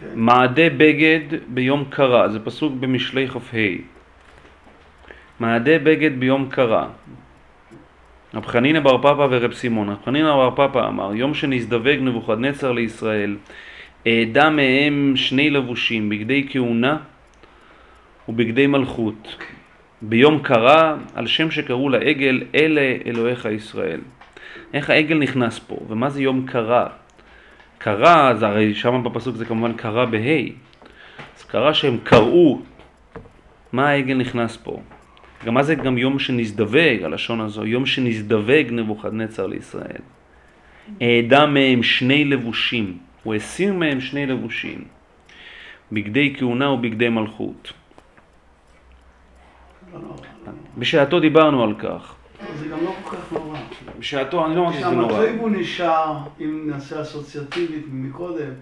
כן. מעדי בגד ביום קרה, זה פסוק במשלי כ"ה. מעדי בגד ביום קרה. רב חנינא בר פפא ורב סימון. רב חנינא בר פפא אמר, יום שנזדווג נבוכדנצר לישראל, אעדה מהם שני לבושים, בגדי כהונה ובגדי מלכות. ביום קרה, על שם שקראו לעגל, אלה אלוהיך ישראל. איך העגל נכנס פה, ומה זה יום קרה? קרה, זה הרי שם בפסוק זה כמובן קרה בה', אז קרה שהם קראו, מה העגל נכנס פה? גם מה זה גם יום שנזדווג, הלשון הזו, יום שנזדווג נבוכדנצר לישראל. העדה מהם שני לבושים, הוא הסיר מהם שני לבושים, בגדי כהונה ובגדי מלכות. בשעתו דיברנו על כך. זה גם לא כל כך נורא. בשעתו, אני לא אמרתי שזה נורא. כשהמטריבו נשאר, אם נעשה אסוציאטיבית מקודם,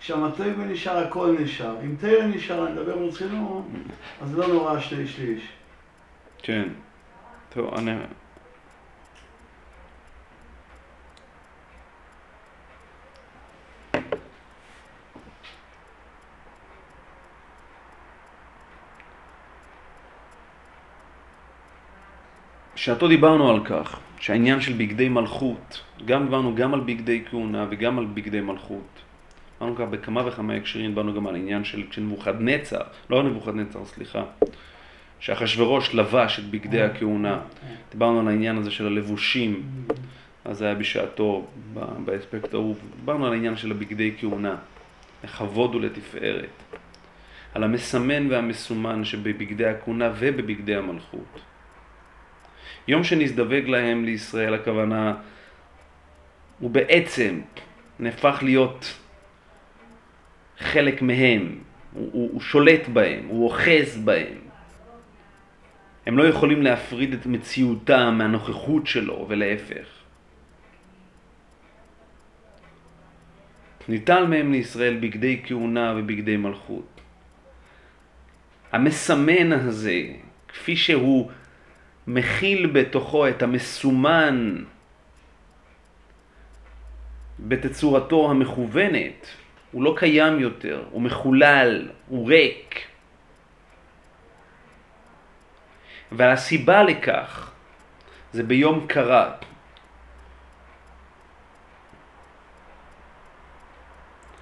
כשהמטריבו נשאר הכל נשאר. אם תרא נשאר, אני מדבר ברצינות, אז לא נורא שני שליש. כן. טוב, אני... בשעתו דיברנו על כך, שהעניין של בגדי מלכות, גם דיברנו גם על בגדי כהונה וגם על בגדי מלכות. דיברנו כך בכמה וכמה הקשרים, דיברנו גם על עניין של כשנבוכדנצר, לא נבוכדנצר, סליחה, שאחשוורוש לבש את בגדי הכהונה. דיברנו על העניין הזה של הלבושים, אז זה היה בשעתו, באספקט ההוא. דיברנו על העניין של הבגדי כהונה, לכבוד ולתפארת. על המסמן והמסומן שבבגדי הכהונה ובבגדי המלכות. יום שנזדווג להם לישראל, הכוונה, הוא בעצם נהפך להיות חלק מהם, הוא, הוא, הוא שולט בהם, הוא אוחז בהם. הם לא יכולים להפריד את מציאותם מהנוכחות שלו, ולהפך. ניטל מהם לישראל בגדי כהונה ובגדי מלכות. המסמן הזה, כפי שהוא מכיל בתוכו את המסומן בתצורתו המכוונת, הוא לא קיים יותר, הוא מחולל, הוא ריק. והסיבה לכך זה ביום קרה.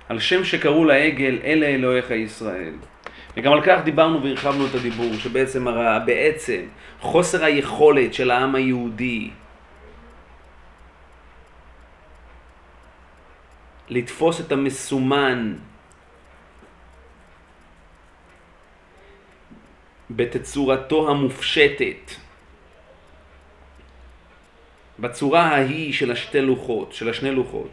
על שם שקראו לעגל, אלה אלוהיך ישראל. וגם על כך דיברנו והרחבנו את הדיבור, שבעצם הרע, בעצם חוסר היכולת של העם היהודי לתפוס את המסומן בתצורתו המופשטת, בצורה ההיא של השתי לוחות, של השני לוחות.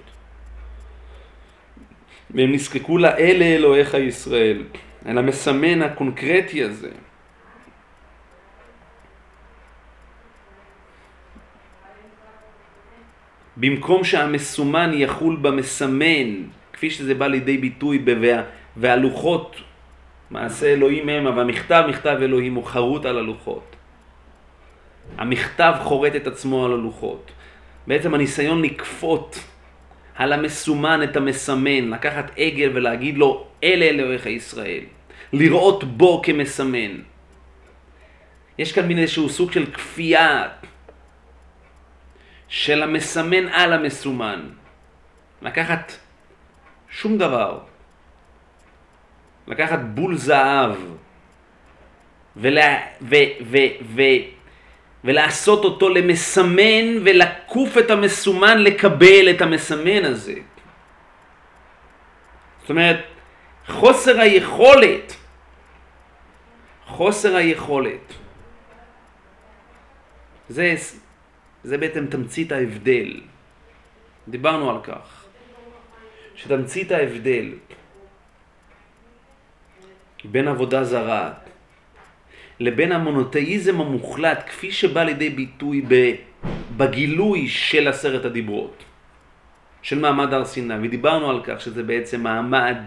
והם נזקקו לאלה אלוהיך ישראל, אל המסמן הקונקרטי הזה. במקום שהמסומן יחול במסמן, כפי שזה בא לידי ביטוי ב"וה- והלוחות, מעשה אלוהים המה, והמכתב מכתב אלוהים הוא חרוט על הלוחות. המכתב חורט את עצמו על הלוחות. בעצם הניסיון לכפות על המסומן את המסמן, לקחת עגל ולהגיד לו, אלה אלוהיך ישראל. לראות בו כמסמן. יש כאן מין איזשהו סוג של כפייה של המסמן על המסומן. לקחת שום דבר. לקחת בול זהב ולה, ו, ו, ו, ולעשות אותו למסמן ולקוף את המסומן לקבל את המסמן הזה. זאת אומרת, חוסר היכולת, חוסר היכולת, זה, זה בעצם תמצית ההבדל. דיברנו על כך, שתמצית ההבדל בין עבודה זרה לבין המונותאיזם המוחלט, כפי שבא לידי ביטוי בגילוי של עשרת הדיברות, של מעמד הר סיני, ודיברנו על כך שזה בעצם מעמד,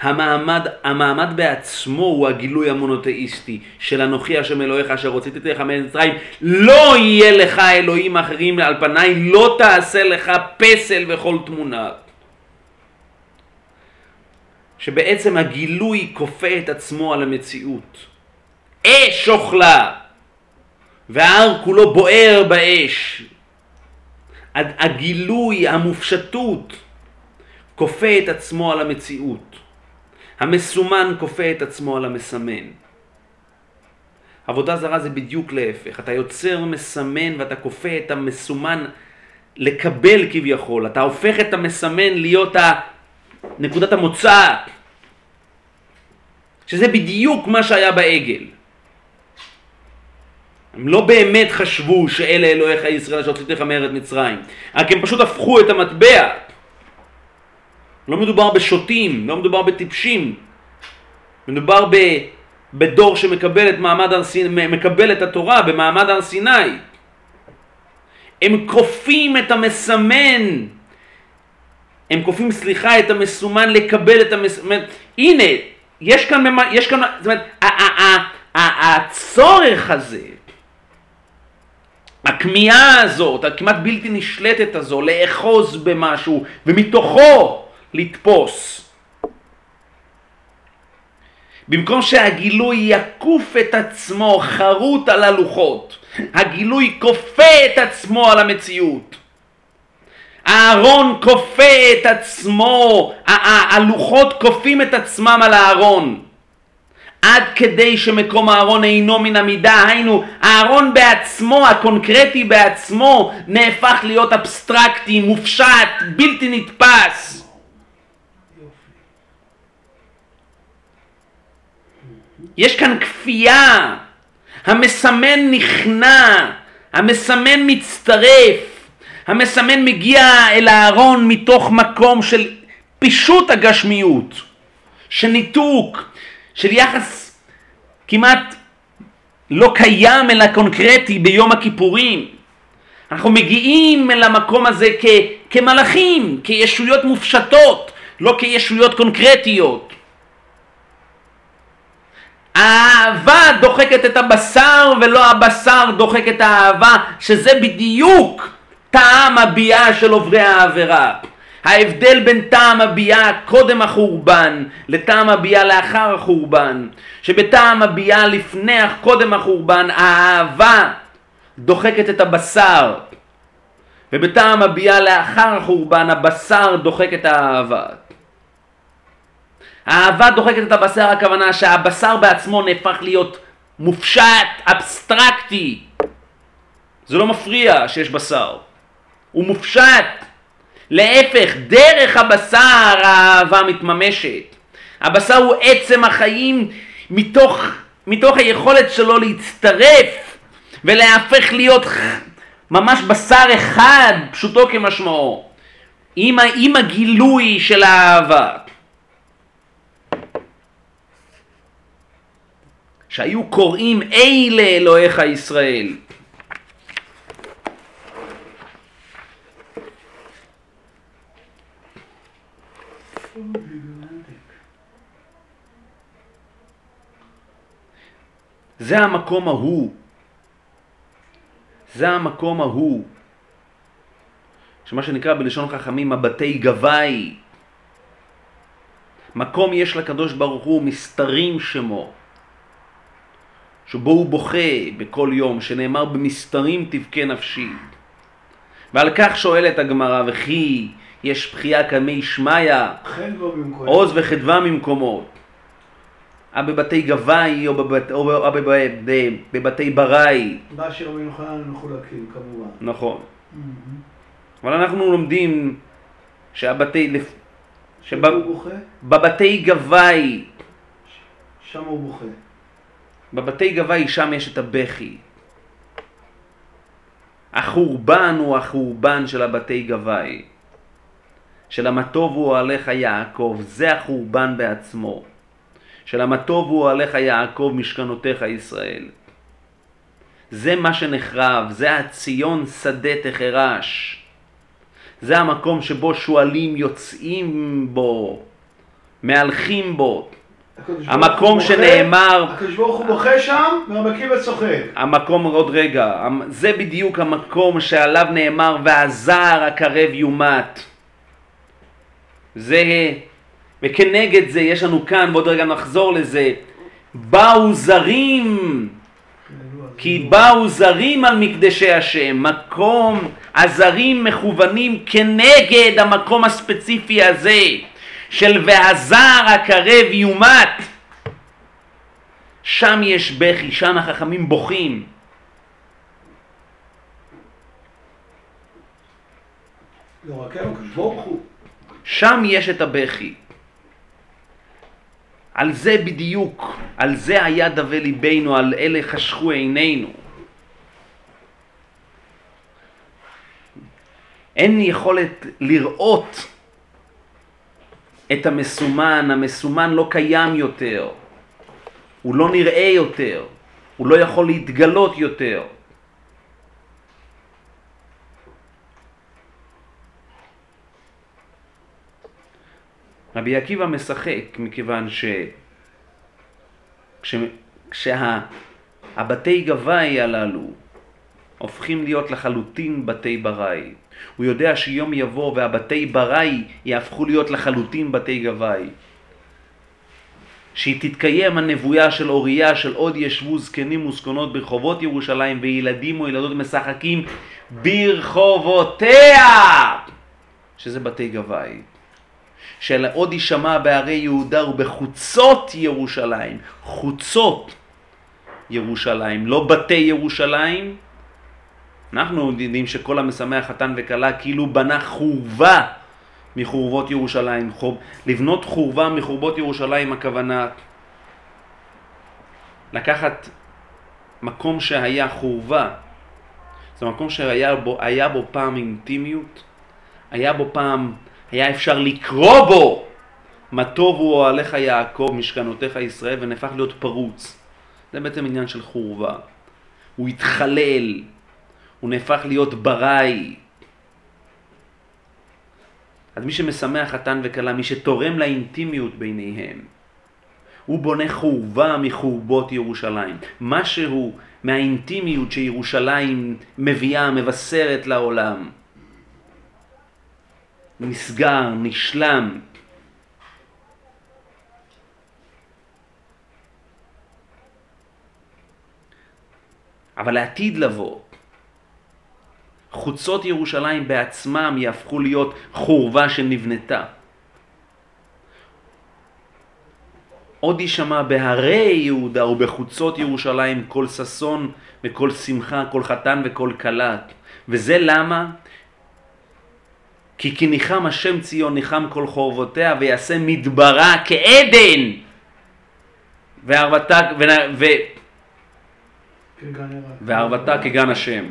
המעמד, המעמד בעצמו הוא הגילוי המונותאיסטי של אנוכי השם אלוהיך אשר הוצאתי לך ממצרים, לא יהיה לך אלוהים אחרים על פניי, לא תעשה לך פסל וכל תמונה. שבעצם הגילוי כופה את עצמו על המציאות. אש אוכלה, וההר כולו בוער באש. הגילוי, המופשטות, כופה את עצמו על המציאות. המסומן כופה את עצמו על המסמן. עבודה זרה זה בדיוק להפך, אתה יוצר מסמן ואתה כופה את המסומן לקבל כביכול, אתה הופך את המסמן להיות נקודת המוצא, שזה בדיוק מה שהיה בעגל. הם לא באמת חשבו שאלה אלוהיך ישראל שהוצאתי לך מארץ מצרים, רק הם פשוט הפכו את המטבע. לא מדובר בשוטים, לא מדובר בטיפשים, מדובר ב, בדור שמקבל את מעמד הר סיני, מקבל את התורה במעמד הר סיני. הם כופים את המסמן, הם כופים, סליחה, את המסומן לקבל את המסומן. הנה, יש כאן, יש כאן, זאת אומרת, הצורך הזה, הכמיהה הזאת, הכמעט בלתי נשלטת הזו, לאחוז במשהו ומתוכו לתפוס. במקום שהגילוי יקוף את עצמו חרוט על הלוחות, הגילוי כופה את עצמו על המציאות. הארון כופה את עצמו, הלוחות כופים את עצמם על הארון. עד כדי שמקום הארון אינו מן המידה, היינו הארון בעצמו, הקונקרטי בעצמו, נהפך להיות אבסטרקטי, מופשט, בלתי נתפס. יש כאן כפייה, המסמן נכנע, המסמן מצטרף, המסמן מגיע אל הארון מתוך מקום של פישוט הגשמיות, של ניתוק, של יחס כמעט לא קיים אלא קונקרטי ביום הכיפורים. אנחנו מגיעים אל המקום הזה כ, כמלאכים, כישויות מופשטות, לא כישויות קונקרטיות. האהבה דוחקת את הבשר ולא הבשר דוחק את האהבה, שזה בדיוק טעם הביאה של עוברי העבירה. ההבדל בין טעם הביאה קודם החורבן לטעם הביאה לאחר החורבן, שבטעם הביאה לפני קודם החורבן האהבה דוחקת את הבשר, ובטעם הביאה לאחר החורבן הבשר דוחק את האהבה. האהבה דוחקת את הבשר, הכוונה שהבשר בעצמו נהפך להיות מופשט, אבסטרקטי. זה לא מפריע שיש בשר. הוא מופשט. להפך, דרך הבשר האהבה מתממשת. הבשר הוא עצם החיים מתוך, מתוך היכולת שלו להצטרף ולהפך להיות ממש בשר אחד, פשוטו כמשמעו, עם, עם הגילוי של האהבה. שהיו קוראים אלה אלוהיך ישראל. זה המקום ההוא. זה המקום ההוא. שמה שנקרא בלשון חכמים הבתי גבאי. מקום יש לקדוש ברוך הוא מסתרים שמו. שבו הוא בוכה בכל יום, שנאמר במסתרים תבכה נפשי. ועל כך שואלת הגמרא, וכי יש בכייה כמי שמיא, עוז וחדווה ממקומות. אה בבתי גבאי או, בבת, או בבת, בבתי בראי. באשר ומיוחנן מחולקים כמובן. נכון. Mm-hmm. אבל אנחנו לומדים שהבתי... בוכה? בבתי גבאי. שם הוא בוכה. בבתי גבאי שם יש את הבכי. החורבן הוא החורבן של הבתי גבאי. של המטוב הוא עליך יעקב, זה החורבן בעצמו. של המטוב הוא עליך יעקב משכנותיך ישראל. זה מה שנחרב, זה הציון שדה תחרש. זה המקום שבו שועלים יוצאים בו, מהלכים בו. המקום שנאמר... הקדוש ברוך הוא בוכה שם ומקים וצוחק. המקום, עוד רגע, זה בדיוק המקום שעליו נאמר והזער הקרב יומת. זה וכנגד זה יש לנו כאן, ועוד רגע נחזור לזה, באו זרים, כי באו זרים על מקדשי השם, מקום, הזרים מכוונים כנגד המקום הספציפי הזה של והזר הקרב יומת. שם יש בכי, שם החכמים בוכים. לא רק הם, הוא. שם יש את הבכי. על זה בדיוק, על זה היה דווה ליבנו, על אלה חשכו עינינו. אין יכולת לראות את המסומן, המסומן לא קיים יותר, הוא לא נראה יותר, הוא לא יכול להתגלות יותר. רבי עקיבא משחק מכיוון ש... כש... כשהבתי גבאי הללו הופכים להיות לחלוטין בתי בראי. הוא יודע שיום יבוא והבתי בראי יהפכו להיות לחלוטין בתי גבאי. שהיא תתקיים הנבואה של אוריה של עוד ישבו זקנים וזקנות ברחובות ירושלים וילדים או ילדות משחקים ברחובותיה שזה בתי גבאי. של עוד יישמע בערי יהודה ובחוצות ירושלים, חוצות ירושלים, לא בתי ירושלים. אנחנו יודעים שכל המשמח חתן וכלה כאילו בנה חורבה מחורבות ירושלים. חור... לבנות חורבה מחורבות ירושלים הכוונה לקחת מקום שהיה חורבה, זה מקום שהיה בו, בו פעם אינטימיות, היה בו פעם, היה אפשר לקרוא בו מה טוב הוא אוהליך יעקב, משכנותיך ישראל, ונהפך להיות פרוץ. זה בעצם עניין של חורבה. הוא התחלל, הוא נהפך להיות בראי. אז מי שמשמח חתן וכלה, מי שתורם לאינטימיות ביניהם, הוא בונה חורבה מחורבות ירושלים. משהו מהאינטימיות שירושלים מביאה, מבשרת לעולם. נסגר, נשלם. אבל לעתיד לבוא, חוצות ירושלים בעצמם יהפכו להיות חורבה שנבנתה. עוד יישמע בהרי יהודה ובחוצות ירושלים כל ששון וכל שמחה, כל חתן וכל כלה. וזה למה? כי כי ניחם השם ציון ניחם כל חורבותיה ויעשה מדברה כעדן. וערבתה ו... ו... וערבתה כגן השם.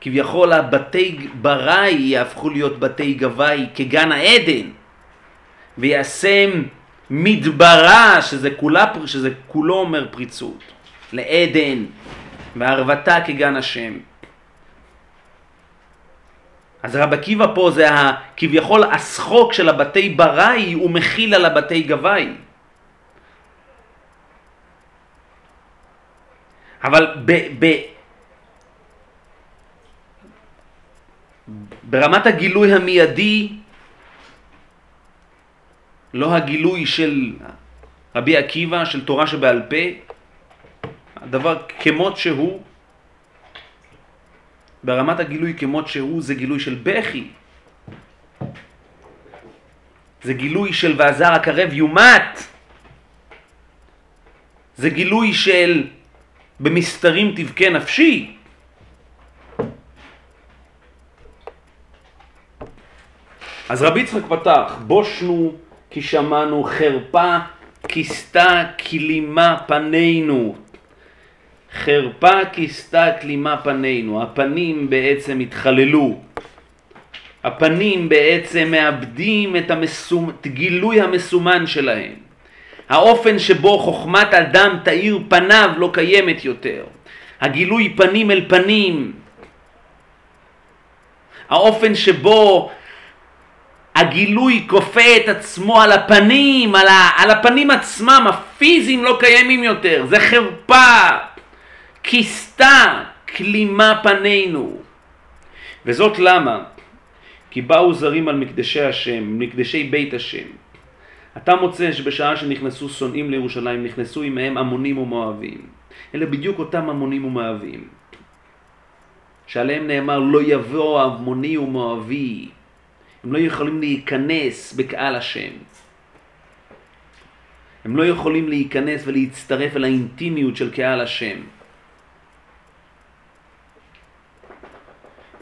כביכול הבתי בראי יהפכו להיות בתי גבאי כגן העדן. וישם מדברה, שזה, כולה, שזה כולו אומר פריצות, לעדן, וערבתה כגן השם. אז רב עקיבא פה זה כביכול השחוק של הבתי בראי, הוא מכיל על הבתי גבאי. אבל ב, ב, ברמת הגילוי המיידי לא הגילוי של רבי עקיבא, של תורה שבעל פה, הדבר כמות שהוא, ברמת הגילוי כמות שהוא זה גילוי של בכי. זה גילוי של ועזר הקרב יומת. זה גילוי של במסתרים תבכה נפשי. אז רבי יצחק פתח, בושנו כי שמענו חרפה כיסתה כלימה פנינו. חרפה כיסתה כלימה פנינו. הפנים בעצם התחללו. הפנים בעצם מאבדים את, המסומ... את גילוי המסומן שלהם. האופן שבו חוכמת אדם תאיר פניו לא קיימת יותר. הגילוי פנים אל פנים. האופן שבו הגילוי כופה את עצמו על הפנים, על, ה, על הפנים עצמם, הפיזיים לא קיימים יותר, זה חרפה, כיסתה, כלימה פנינו. וזאת למה? כי באו זרים על מקדשי השם, מקדשי בית השם. אתה מוצא שבשעה שנכנסו שונאים לירושלים, נכנסו עמהם עמונים ומואבים. אלה בדיוק אותם עמונים ומואבים. שעליהם נאמר לא יבוא עמוני ומואבי הם לא יכולים להיכנס בקהל השם. הם לא יכולים להיכנס ולהצטרף אל האינטימיות של קהל השם.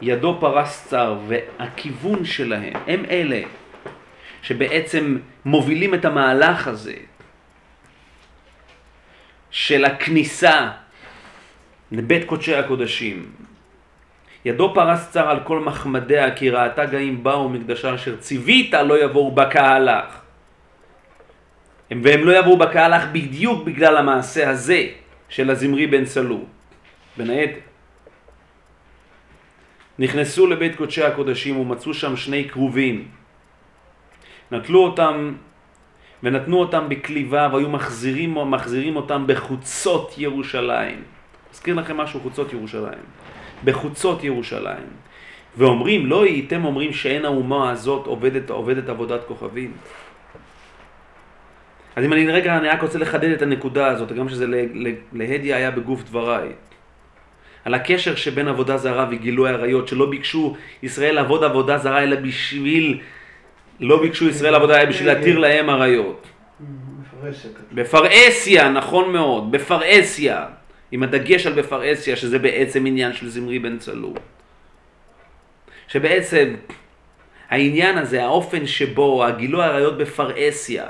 ידו פרס צר והכיוון שלהם, הם אלה שבעצם מובילים את המהלך הזה של הכניסה לבית קודשי הקודשים, ידו פרס צר על כל מחמדיה, כי ראתה גאים באו מקדשה אשר ציווית לא יבואו בקהלך. והם לא יבואו בקהלך בדיוק בגלל המעשה הזה של הזמרי בן סלו, בין היתר. נכנסו לבית קודשי הקודשים ומצאו שם שני כרובים. נטלו אותם ונתנו אותם בקליבה והיו מחזירים, מחזירים אותם בחוצות ירושלים. אזכיר לכם משהו, חוצות ירושלים. בחוצות ירושלים. ואומרים, לא הייתם אומרים שאין האומה הזאת עובדת, עובדת עבודת כוכבים. אז אם אני רגע, אני רק רוצה לחדד את הנקודה הזאת, גם שזה להדיה היה בגוף דבריי. על הקשר שבין עבודה זרה וגילוי עריות, שלא ביקשו ישראל לעבוד עבודה זרה, אלא בשביל, לא ביקשו ישראל עבודה, אלא בשביל להתיר להם עריות. בפרהסיה נכון מאוד, בפרהסיה, עם הדגש על בפרהסיה, שזה בעצם עניין של זמרי בן צלול. שבעצם העניין הזה, האופן שבו הגילוי עריות בפרהסיה,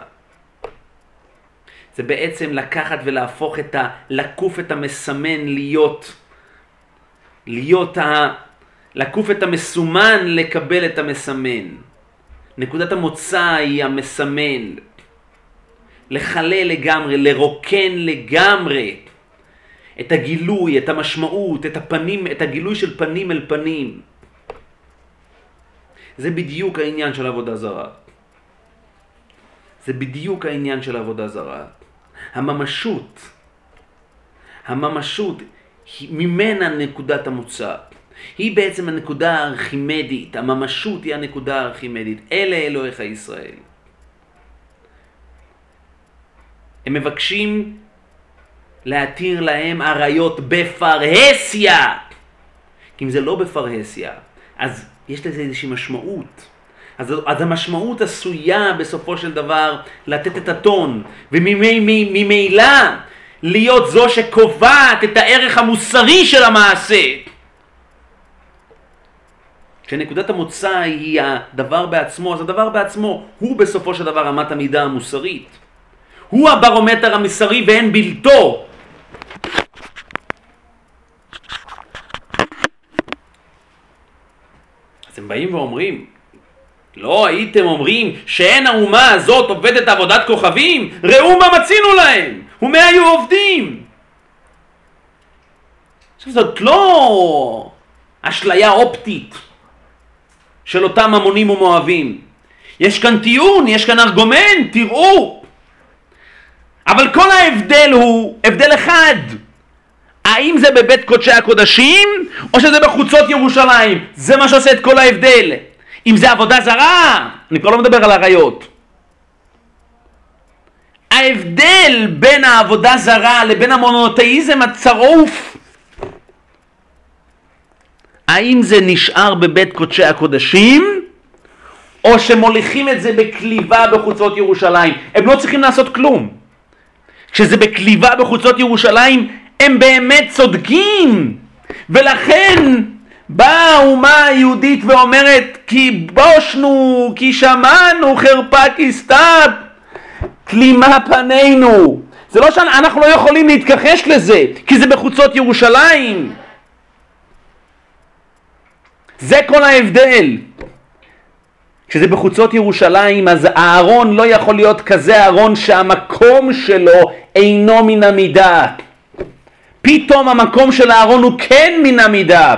זה בעצם לקחת ולהפוך את ה... לקוף את המסמן להיות, להיות ה... לקוף את המסומן לקבל את המסמן. נקודת המוצא היא המסמן. לחלל לגמרי, לרוקן לגמרי את הגילוי, את המשמעות, את הפנים, את הגילוי של פנים אל פנים. זה בדיוק העניין של עבודה זרה. זה בדיוק העניין של עבודה זרה. הממשות, הממשות, ממנה נקודת המוצא. היא בעצם הנקודה הארכימדית, הממשות היא הנקודה הארכימדית. אלה אלוהיך ישראל. הם מבקשים להתיר להם עריות בפרהסיה. כי אם זה לא בפרהסיה, אז יש לזה איזושהי משמעות. אז, אז המשמעות עשויה בסופו של דבר לתת את הטון, וממילא להיות זו שקובעת את הערך המוסרי של המעשה. כשנקודת המוצא היא הדבר בעצמו, אז הדבר בעצמו הוא בסופו של דבר אמת המידה המוסרית. הוא הברומטר המוסרי ואין בלתו. אז הם באים ואומרים, לא הייתם אומרים שאין האומה הזאת עובדת עבודת כוכבים? ראו מה מצינו להם, ומה היו עובדים? עכשיו זאת לא אשליה אופטית של אותם המונים ומואבים. יש כאן טיעון, יש כאן ארגומנט, תראו. אבל כל ההבדל הוא הבדל אחד. האם זה בבית קודשי הקודשים, או שזה בחוצות ירושלים? זה מה שעושה את כל ההבדל. אם זה עבודה זרה, אני כבר לא מדבר על עריות. ההבדל בין העבודה זרה לבין המונותאיזם הצרוף, האם זה נשאר בבית קודשי הקודשים, או שמוליכים את זה בקליבה בחוצות ירושלים? הם לא צריכים לעשות כלום. כשזה בקליבה בחוצות ירושלים, הם באמת צודקים. ולכן באה האומה היהודית ואומרת, כי בושנו, כי שמענו חרפה כי סתיו, כלימה פנינו. זה לא שאנחנו לא יכולים להתכחש לזה, כי זה בחוצות ירושלים. זה כל ההבדל. כשזה בחוצות ירושלים, אז הארון לא יכול להיות כזה ארון שהמקום שלו אינו מן המידה. פתאום המקום של הארון הוא כן מן המידה.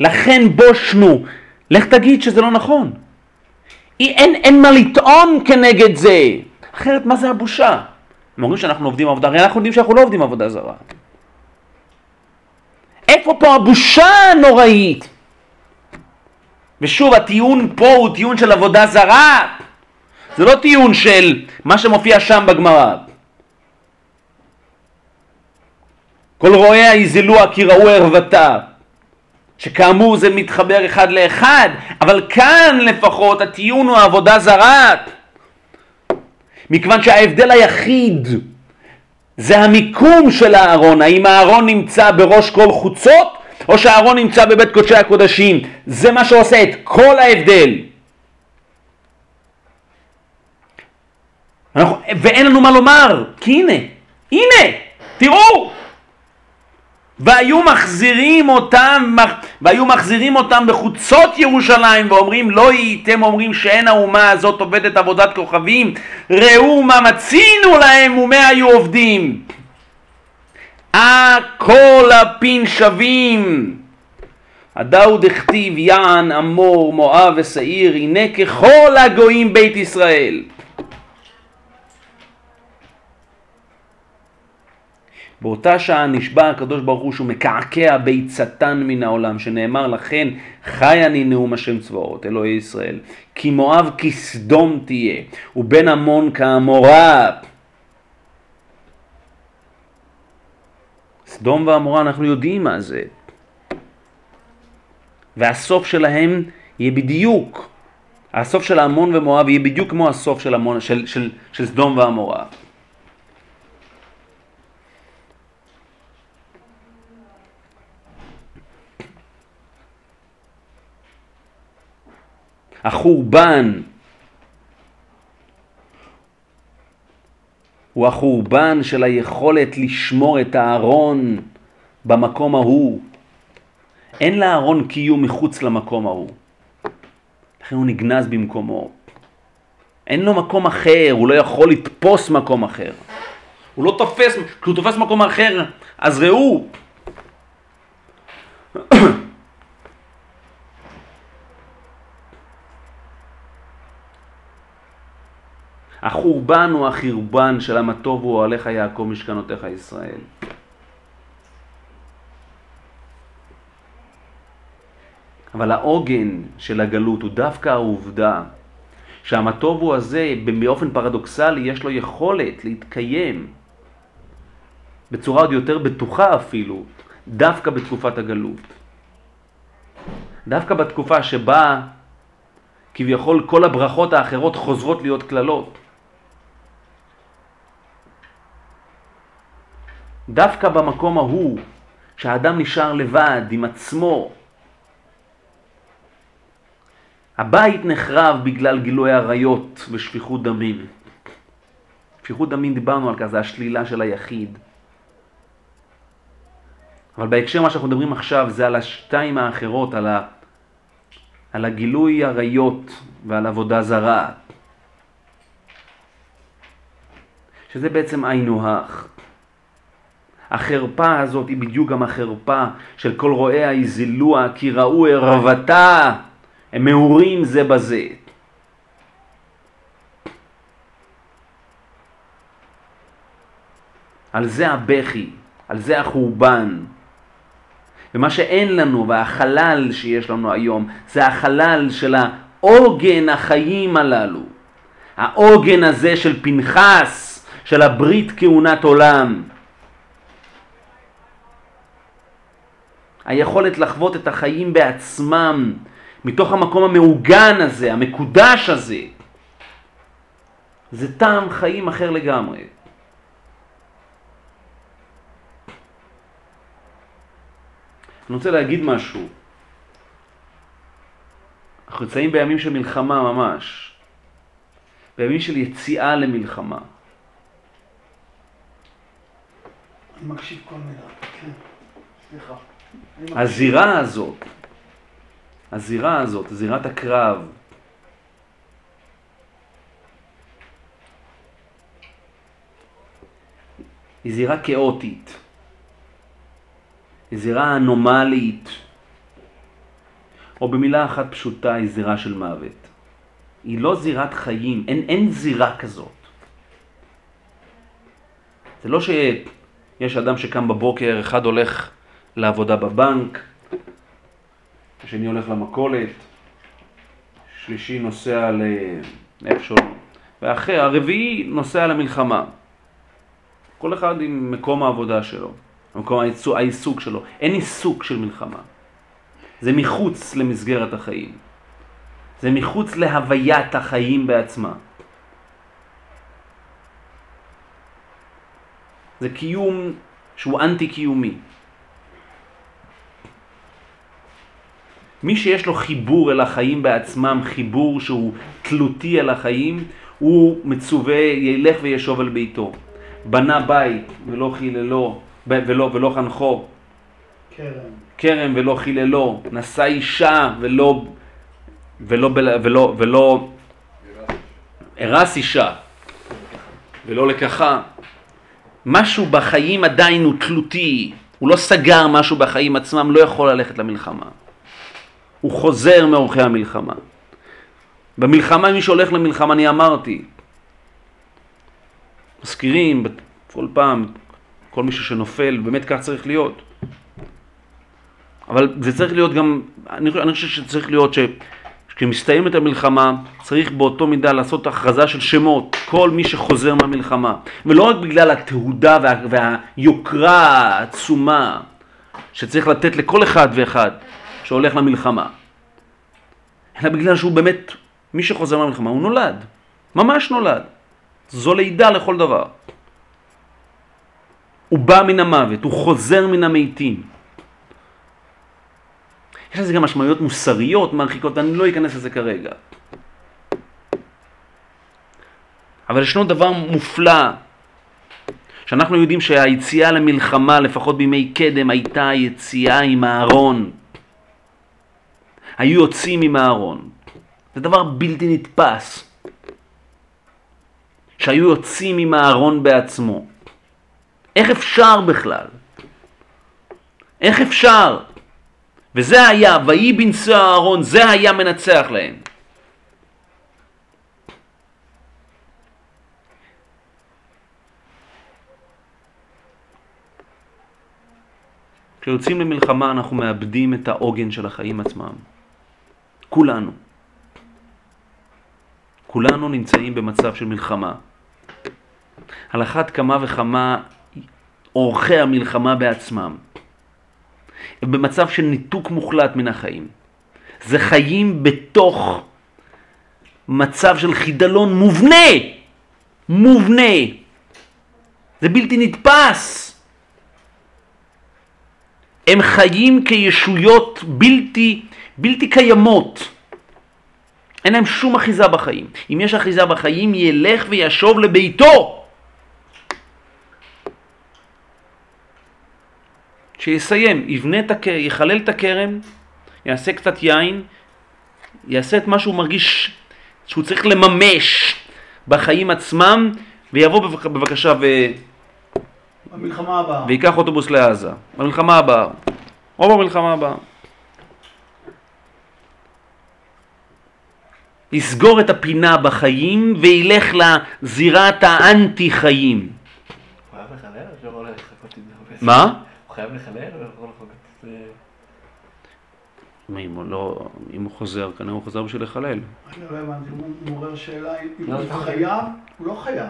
לכן בושנו. לך תגיד שזה לא נכון. אין, אין מה לטעון כנגד זה. אחרת מה זה הבושה? הם אומרים שאנחנו עובדים עבודה, הרי אנחנו יודעים שאנחנו לא עובדים עבודה זרה. איפה פה הבושה הנוראית? ושוב, הטיעון פה הוא טיעון של עבודה זרה. זה לא טיעון של מה שמופיע שם בגמרא. כל רואיה יזלוה כי ראו ערוותה. שכאמור זה מתחבר אחד לאחד, אבל כאן לפחות הטיעון הוא עבודה זרה. מכיוון שההבדל היחיד זה המיקום של הארון, האם הארון נמצא בראש כל חוצות או שהארון נמצא בבית קודשי הקודשים, זה מה שעושה את כל ההבדל. אנחנו, ואין לנו מה לומר, כי הנה, הנה, תראו, והיו מחזירים אותם, והיו מחזירים אותם בחוצות ירושלים ואומרים לא הייתם אומרים שאין האומה הזאת עובדת עבודת כוכבים ראו מה מצינו להם ומה היו עובדים הכל הפין שווים. הדאו דכתיב יען אמור מואב ושעיר הנה ככל הגויים בית ישראל באותה שעה נשבע הקדוש ברוך הוא שהוא מקעקע ביצתן מן העולם, שנאמר לכן חי אני נאום השם צבאות, אלוהי ישראל, כי מואב כסדום תהיה, ובן עמון כעמורה. סדום ועמורה אנחנו יודעים מה זה. והסוף שלהם יהיה בדיוק, הסוף של עמון ומואב יהיה בדיוק כמו הסוף של, עמון, של, של, של סדום ועמורה. החורבן הוא החורבן של היכולת לשמור את הארון במקום ההוא. אין לארון קיום מחוץ למקום ההוא. לכן הוא נגנז במקומו. אין לו מקום אחר, הוא לא יכול לתפוס מקום אחר. הוא לא תופס, כשהוא תופס מקום אחר, אז ראו. החורבן הוא החרבן של הטוב הוא אוהליך יעקב משכנותיך ישראל. אבל העוגן של הגלות הוא דווקא העובדה הוא הזה, באופן פרדוקסלי, יש לו יכולת להתקיים בצורה עוד יותר בטוחה אפילו, דווקא בתקופת הגלות. דווקא בתקופה שבה כביכול כל הברכות האחרות חוזרות להיות קללות. דווקא במקום ההוא, שהאדם נשאר לבד עם עצמו, הבית נחרב בגלל גילוי עריות ושפיכות דמים. שפיכות דמים דיברנו על כך, זה השלילה של היחיד. אבל בהקשר מה שאנחנו מדברים עכשיו זה על השתיים האחרות, על, ה... על הגילוי עריות ועל עבודה זרה. שזה בעצם היינו הך. החרפה הזאת היא בדיוק גם החרפה של כל רואיה יזילוה כי ראו ערוותה, הם מעורים זה בזה. על זה הבכי, על זה החורבן. ומה שאין לנו והחלל שיש לנו היום זה החלל של העוגן החיים הללו. העוגן הזה של פנחס, של הברית כהונת עולם. היכולת לחוות את החיים בעצמם, מתוך המקום המעוגן הזה, המקודש הזה. זה טעם חיים אחר לגמרי. אני רוצה להגיד משהו. אנחנו נמצאים בימים של מלחמה ממש. בימים של יציאה למלחמה. אני מקשיב כל מילה. כן, סליחה. הזירה הזאת, הזירה הזאת, זירת הקרב, היא זירה כאוטית, היא זירה אנומלית, או במילה אחת פשוטה, היא זירה של מוות. היא לא זירת חיים, אין, אין זירה כזאת. זה לא שיש אדם שקם בבוקר, אחד הולך לעבודה בבנק, השני הולך למכולת, שלישי נוסע לאיפשהו, ואחרי, הרביעי נוסע למלחמה. כל אחד עם מקום העבודה שלו, מקום העיסוק שלו. אין עיסוק של מלחמה. זה מחוץ למסגרת החיים. זה מחוץ להוויית החיים בעצמה. זה קיום שהוא אנטי-קיומי. מי שיש לו חיבור אל החיים בעצמם, חיבור שהוא תלותי אל החיים, הוא מצווה, ילך וישוב אל ביתו. בנה בית ולא חיללו, ולא, ולא חנכו. כרם. כרם ולא חיללו. נשא אישה ולא, ולא, ולא, ולא, הרס אישה ולא לקחה. משהו בחיים עדיין הוא תלותי, הוא לא סגר משהו בחיים עצמם, לא יכול ללכת למלחמה. הוא חוזר מאורחי המלחמה. במלחמה, מי שהולך למלחמה, אני אמרתי, מזכירים כל פעם, כל מישהו שנופל, באמת כך צריך להיות. אבל זה צריך להיות גם, אני, אני חושב שצריך להיות ש, כשמסתיימת המלחמה, צריך באותו מידה לעשות הכרזה של שמות, כל מי שחוזר מהמלחמה. ולא רק בגלל התהודה וה, והיוקרה העצומה שצריך לתת לכל אחד ואחד שהולך למלחמה, אלא בגלל שהוא באמת, מי שחוזר מהמלחמה הוא נולד, ממש נולד. זו לידה לכל דבר. הוא בא מן המוות, הוא חוזר מן המתים. יש לזה גם משמעויות מוסריות מרחיקות, ואני לא אכנס לזה כרגע. אבל ישנו דבר מופלא, שאנחנו יודעים שהיציאה למלחמה, לפחות בימי קדם, הייתה יציאה עם הארון. היו יוצאים עם הארון. זה דבר בלתי נתפס. שהיו יוצאים עם הארון בעצמו. איך אפשר בכלל? איך אפשר? וזה היה, ויהי בנשוא אהרון, זה היה מנצח להם. כשיוצאים למלחמה אנחנו מאבדים את העוגן של החיים עצמם. כולנו. כולנו נמצאים במצב של מלחמה. על אחת כמה וכמה אורחי המלחמה בעצמם. הם במצב של ניתוק מוחלט מן החיים. זה חיים בתוך מצב של חידלון מובנה, מובנה. זה בלתי נתפס. הם חיים כישויות בלתי, בלתי קיימות. אין להם שום אחיזה בחיים. אם יש אחיזה בחיים, ילך וישוב לביתו. שיסיים, יבנה את הכרם, יחלל את הכרם, יעשה קצת יין, יעשה את מה שהוא מרגיש שהוא צריך לממש בחיים עצמם, ויבוא בבקשה ו... במלחמה הבאה. ויקח אוטובוס לעזה, במלחמה הבאה, או במלחמה הבאה. יסגור את הפינה בחיים וילך לזירת האנטי חיים. הוא חייב לחלל או שהוא יכול לחכות עם זה? מה? הוא חייב לחלל או יכול? אם הוא, לא, אם הוא חוזר, כנראה הוא חוזר בשביל לחלל. אני לא הבנתי, הוא מעורר שאלה אם לא, הוא זה- חייב, הוא לא חייב.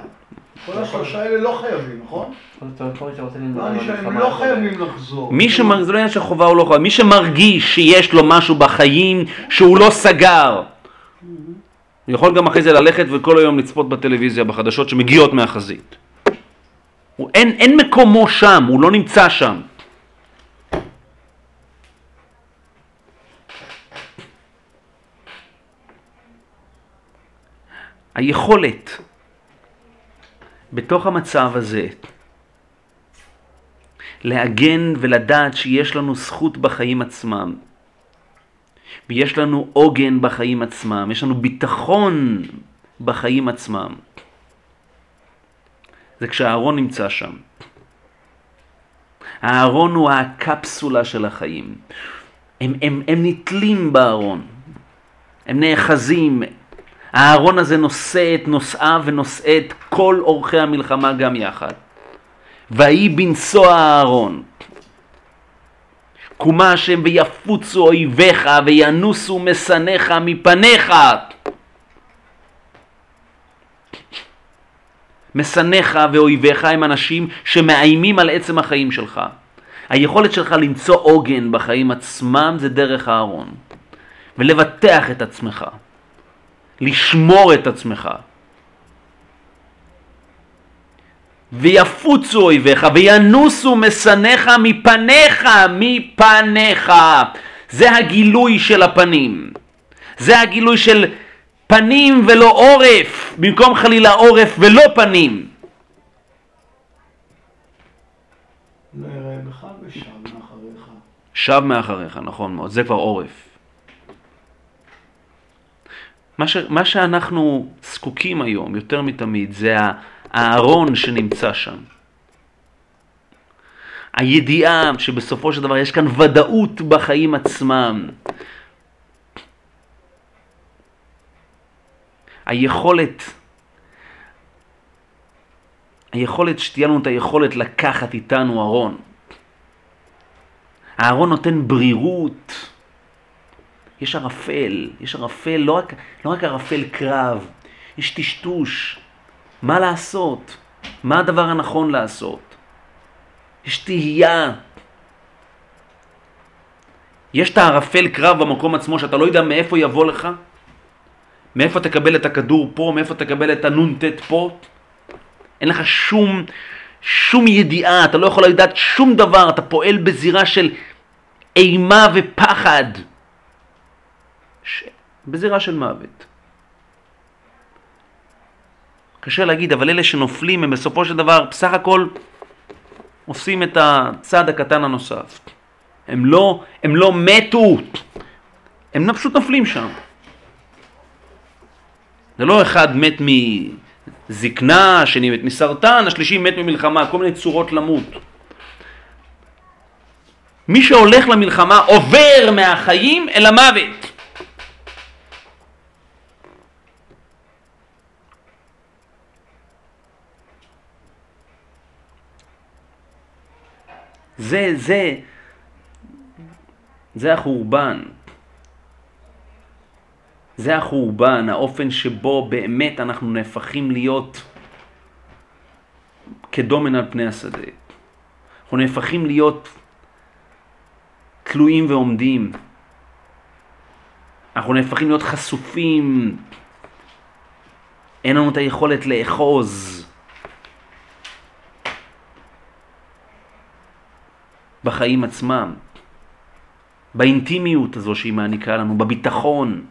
כל השלושה האלה לא חייבים, נכון? לא, הם לא הזאת. חייבים לחזור. זה לא עניין של חובה או לא חובה, מי שמרגיש שיש לו משהו בחיים שהוא לא סגר, הוא יכול גם אחרי זה ללכת וכל היום לצפות בטלוויזיה בחדשות שמגיעות מהחזית. הוא, אין, אין מקומו שם, הוא לא נמצא שם. היכולת בתוך המצב הזה להגן ולדעת שיש לנו זכות בחיים עצמם. ויש לנו עוגן בחיים עצמם, יש לנו ביטחון בחיים עצמם. זה כשהארון נמצא שם. הארון הוא הקפסולה של החיים. הם, הם, הם נתלים בארון, הם נאחזים. הארון הזה נושא את נושאיו ונושא את כל אורחי המלחמה גם יחד. ויהי בנשוא הארון. קומה השם ויפוצו אויביך וינוסו משנאיך מפניך. משנאיך ואויביך הם אנשים שמאיימים על עצם החיים שלך. היכולת שלך למצוא עוגן בחיים עצמם זה דרך הארון. ולבטח את עצמך. לשמור את עצמך. ויפוצו אויביך וינוסו משנאיך מפניך, מפניך. זה הגילוי של הפנים. זה הגילוי של פנים ולא עורף, במקום חלילה עורף ולא פנים. לא. שב מאחריך, נכון מאוד, זה כבר עורף. מה, ש, מה שאנחנו זקוקים היום, יותר מתמיד, זה ה- הארון שנמצא שם. הידיעה שבסופו של דבר יש כאן ודאות בחיים עצמם. היכולת, היכולת שתהיה לנו את היכולת לקחת איתנו ארון. הארון נותן ברירות. יש ערפל, יש ערפל, לא רק, לא רק ערפל קרב, יש טשטוש. מה לעשות? מה הדבר הנכון לעשות? יש תהייה. יש את הערפל קרב במקום עצמו שאתה לא יודע מאיפה יבוא לך, מאיפה תקבל את הכדור פה, מאיפה תקבל את הנ"ט פה. אין לך שום, שום ידיעה, אתה לא יכול לדעת שום דבר, אתה פועל בזירה של אימה ופחד. ש... בזירה של מוות. קשה להגיד, אבל אלה שנופלים הם בסופו של דבר בסך הכל עושים את הצעד הקטן הנוסף. הם לא, הם לא מתו, הם פשוט נופלים שם. זה לא אחד מת מזקנה, השני מת מסרטן, השלישי מת ממלחמה, כל מיני צורות למות. מי שהולך למלחמה עובר מהחיים אל המוות. זה, זה, זה החורבן. זה החורבן, האופן שבו באמת אנחנו נהפכים להיות כדומן על פני השדה. אנחנו נהפכים להיות תלויים ועומדים. אנחנו נהפכים להיות חשופים. אין לנו את היכולת לאחוז. בחיים עצמם, באינטימיות הזו שהיא מעניקה לנו, בביטחון.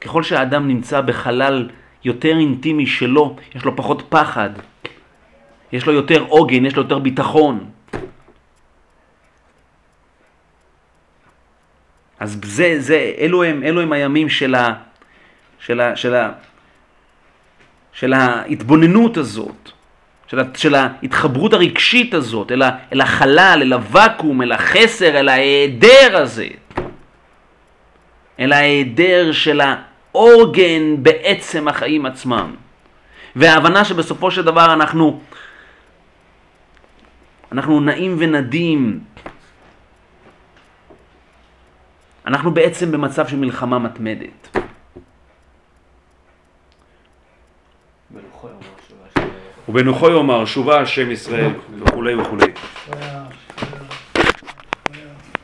ככל שהאדם נמצא בחלל יותר אינטימי שלו, יש לו פחות פחד, יש לו יותר עוגן, יש לו יותר ביטחון. אז זה, זה, אלו הם, אלו הם הימים של, ה, של, ה, של, ה, של ההתבוננות הזאת, של, של ההתחברות הרגשית הזאת, אל, ה, אל החלל, אל הוואקום, אל החסר, אל ההיעדר הזה, אל ההיעדר של העוגן בעצם החיים עצמם. וההבנה שבסופו של דבר אנחנו, אנחנו נעים ונדים אנחנו בעצם במצב של מלחמה מתמדת. ובנוחו יאמר שובה השם ישראל וכולי וכולי.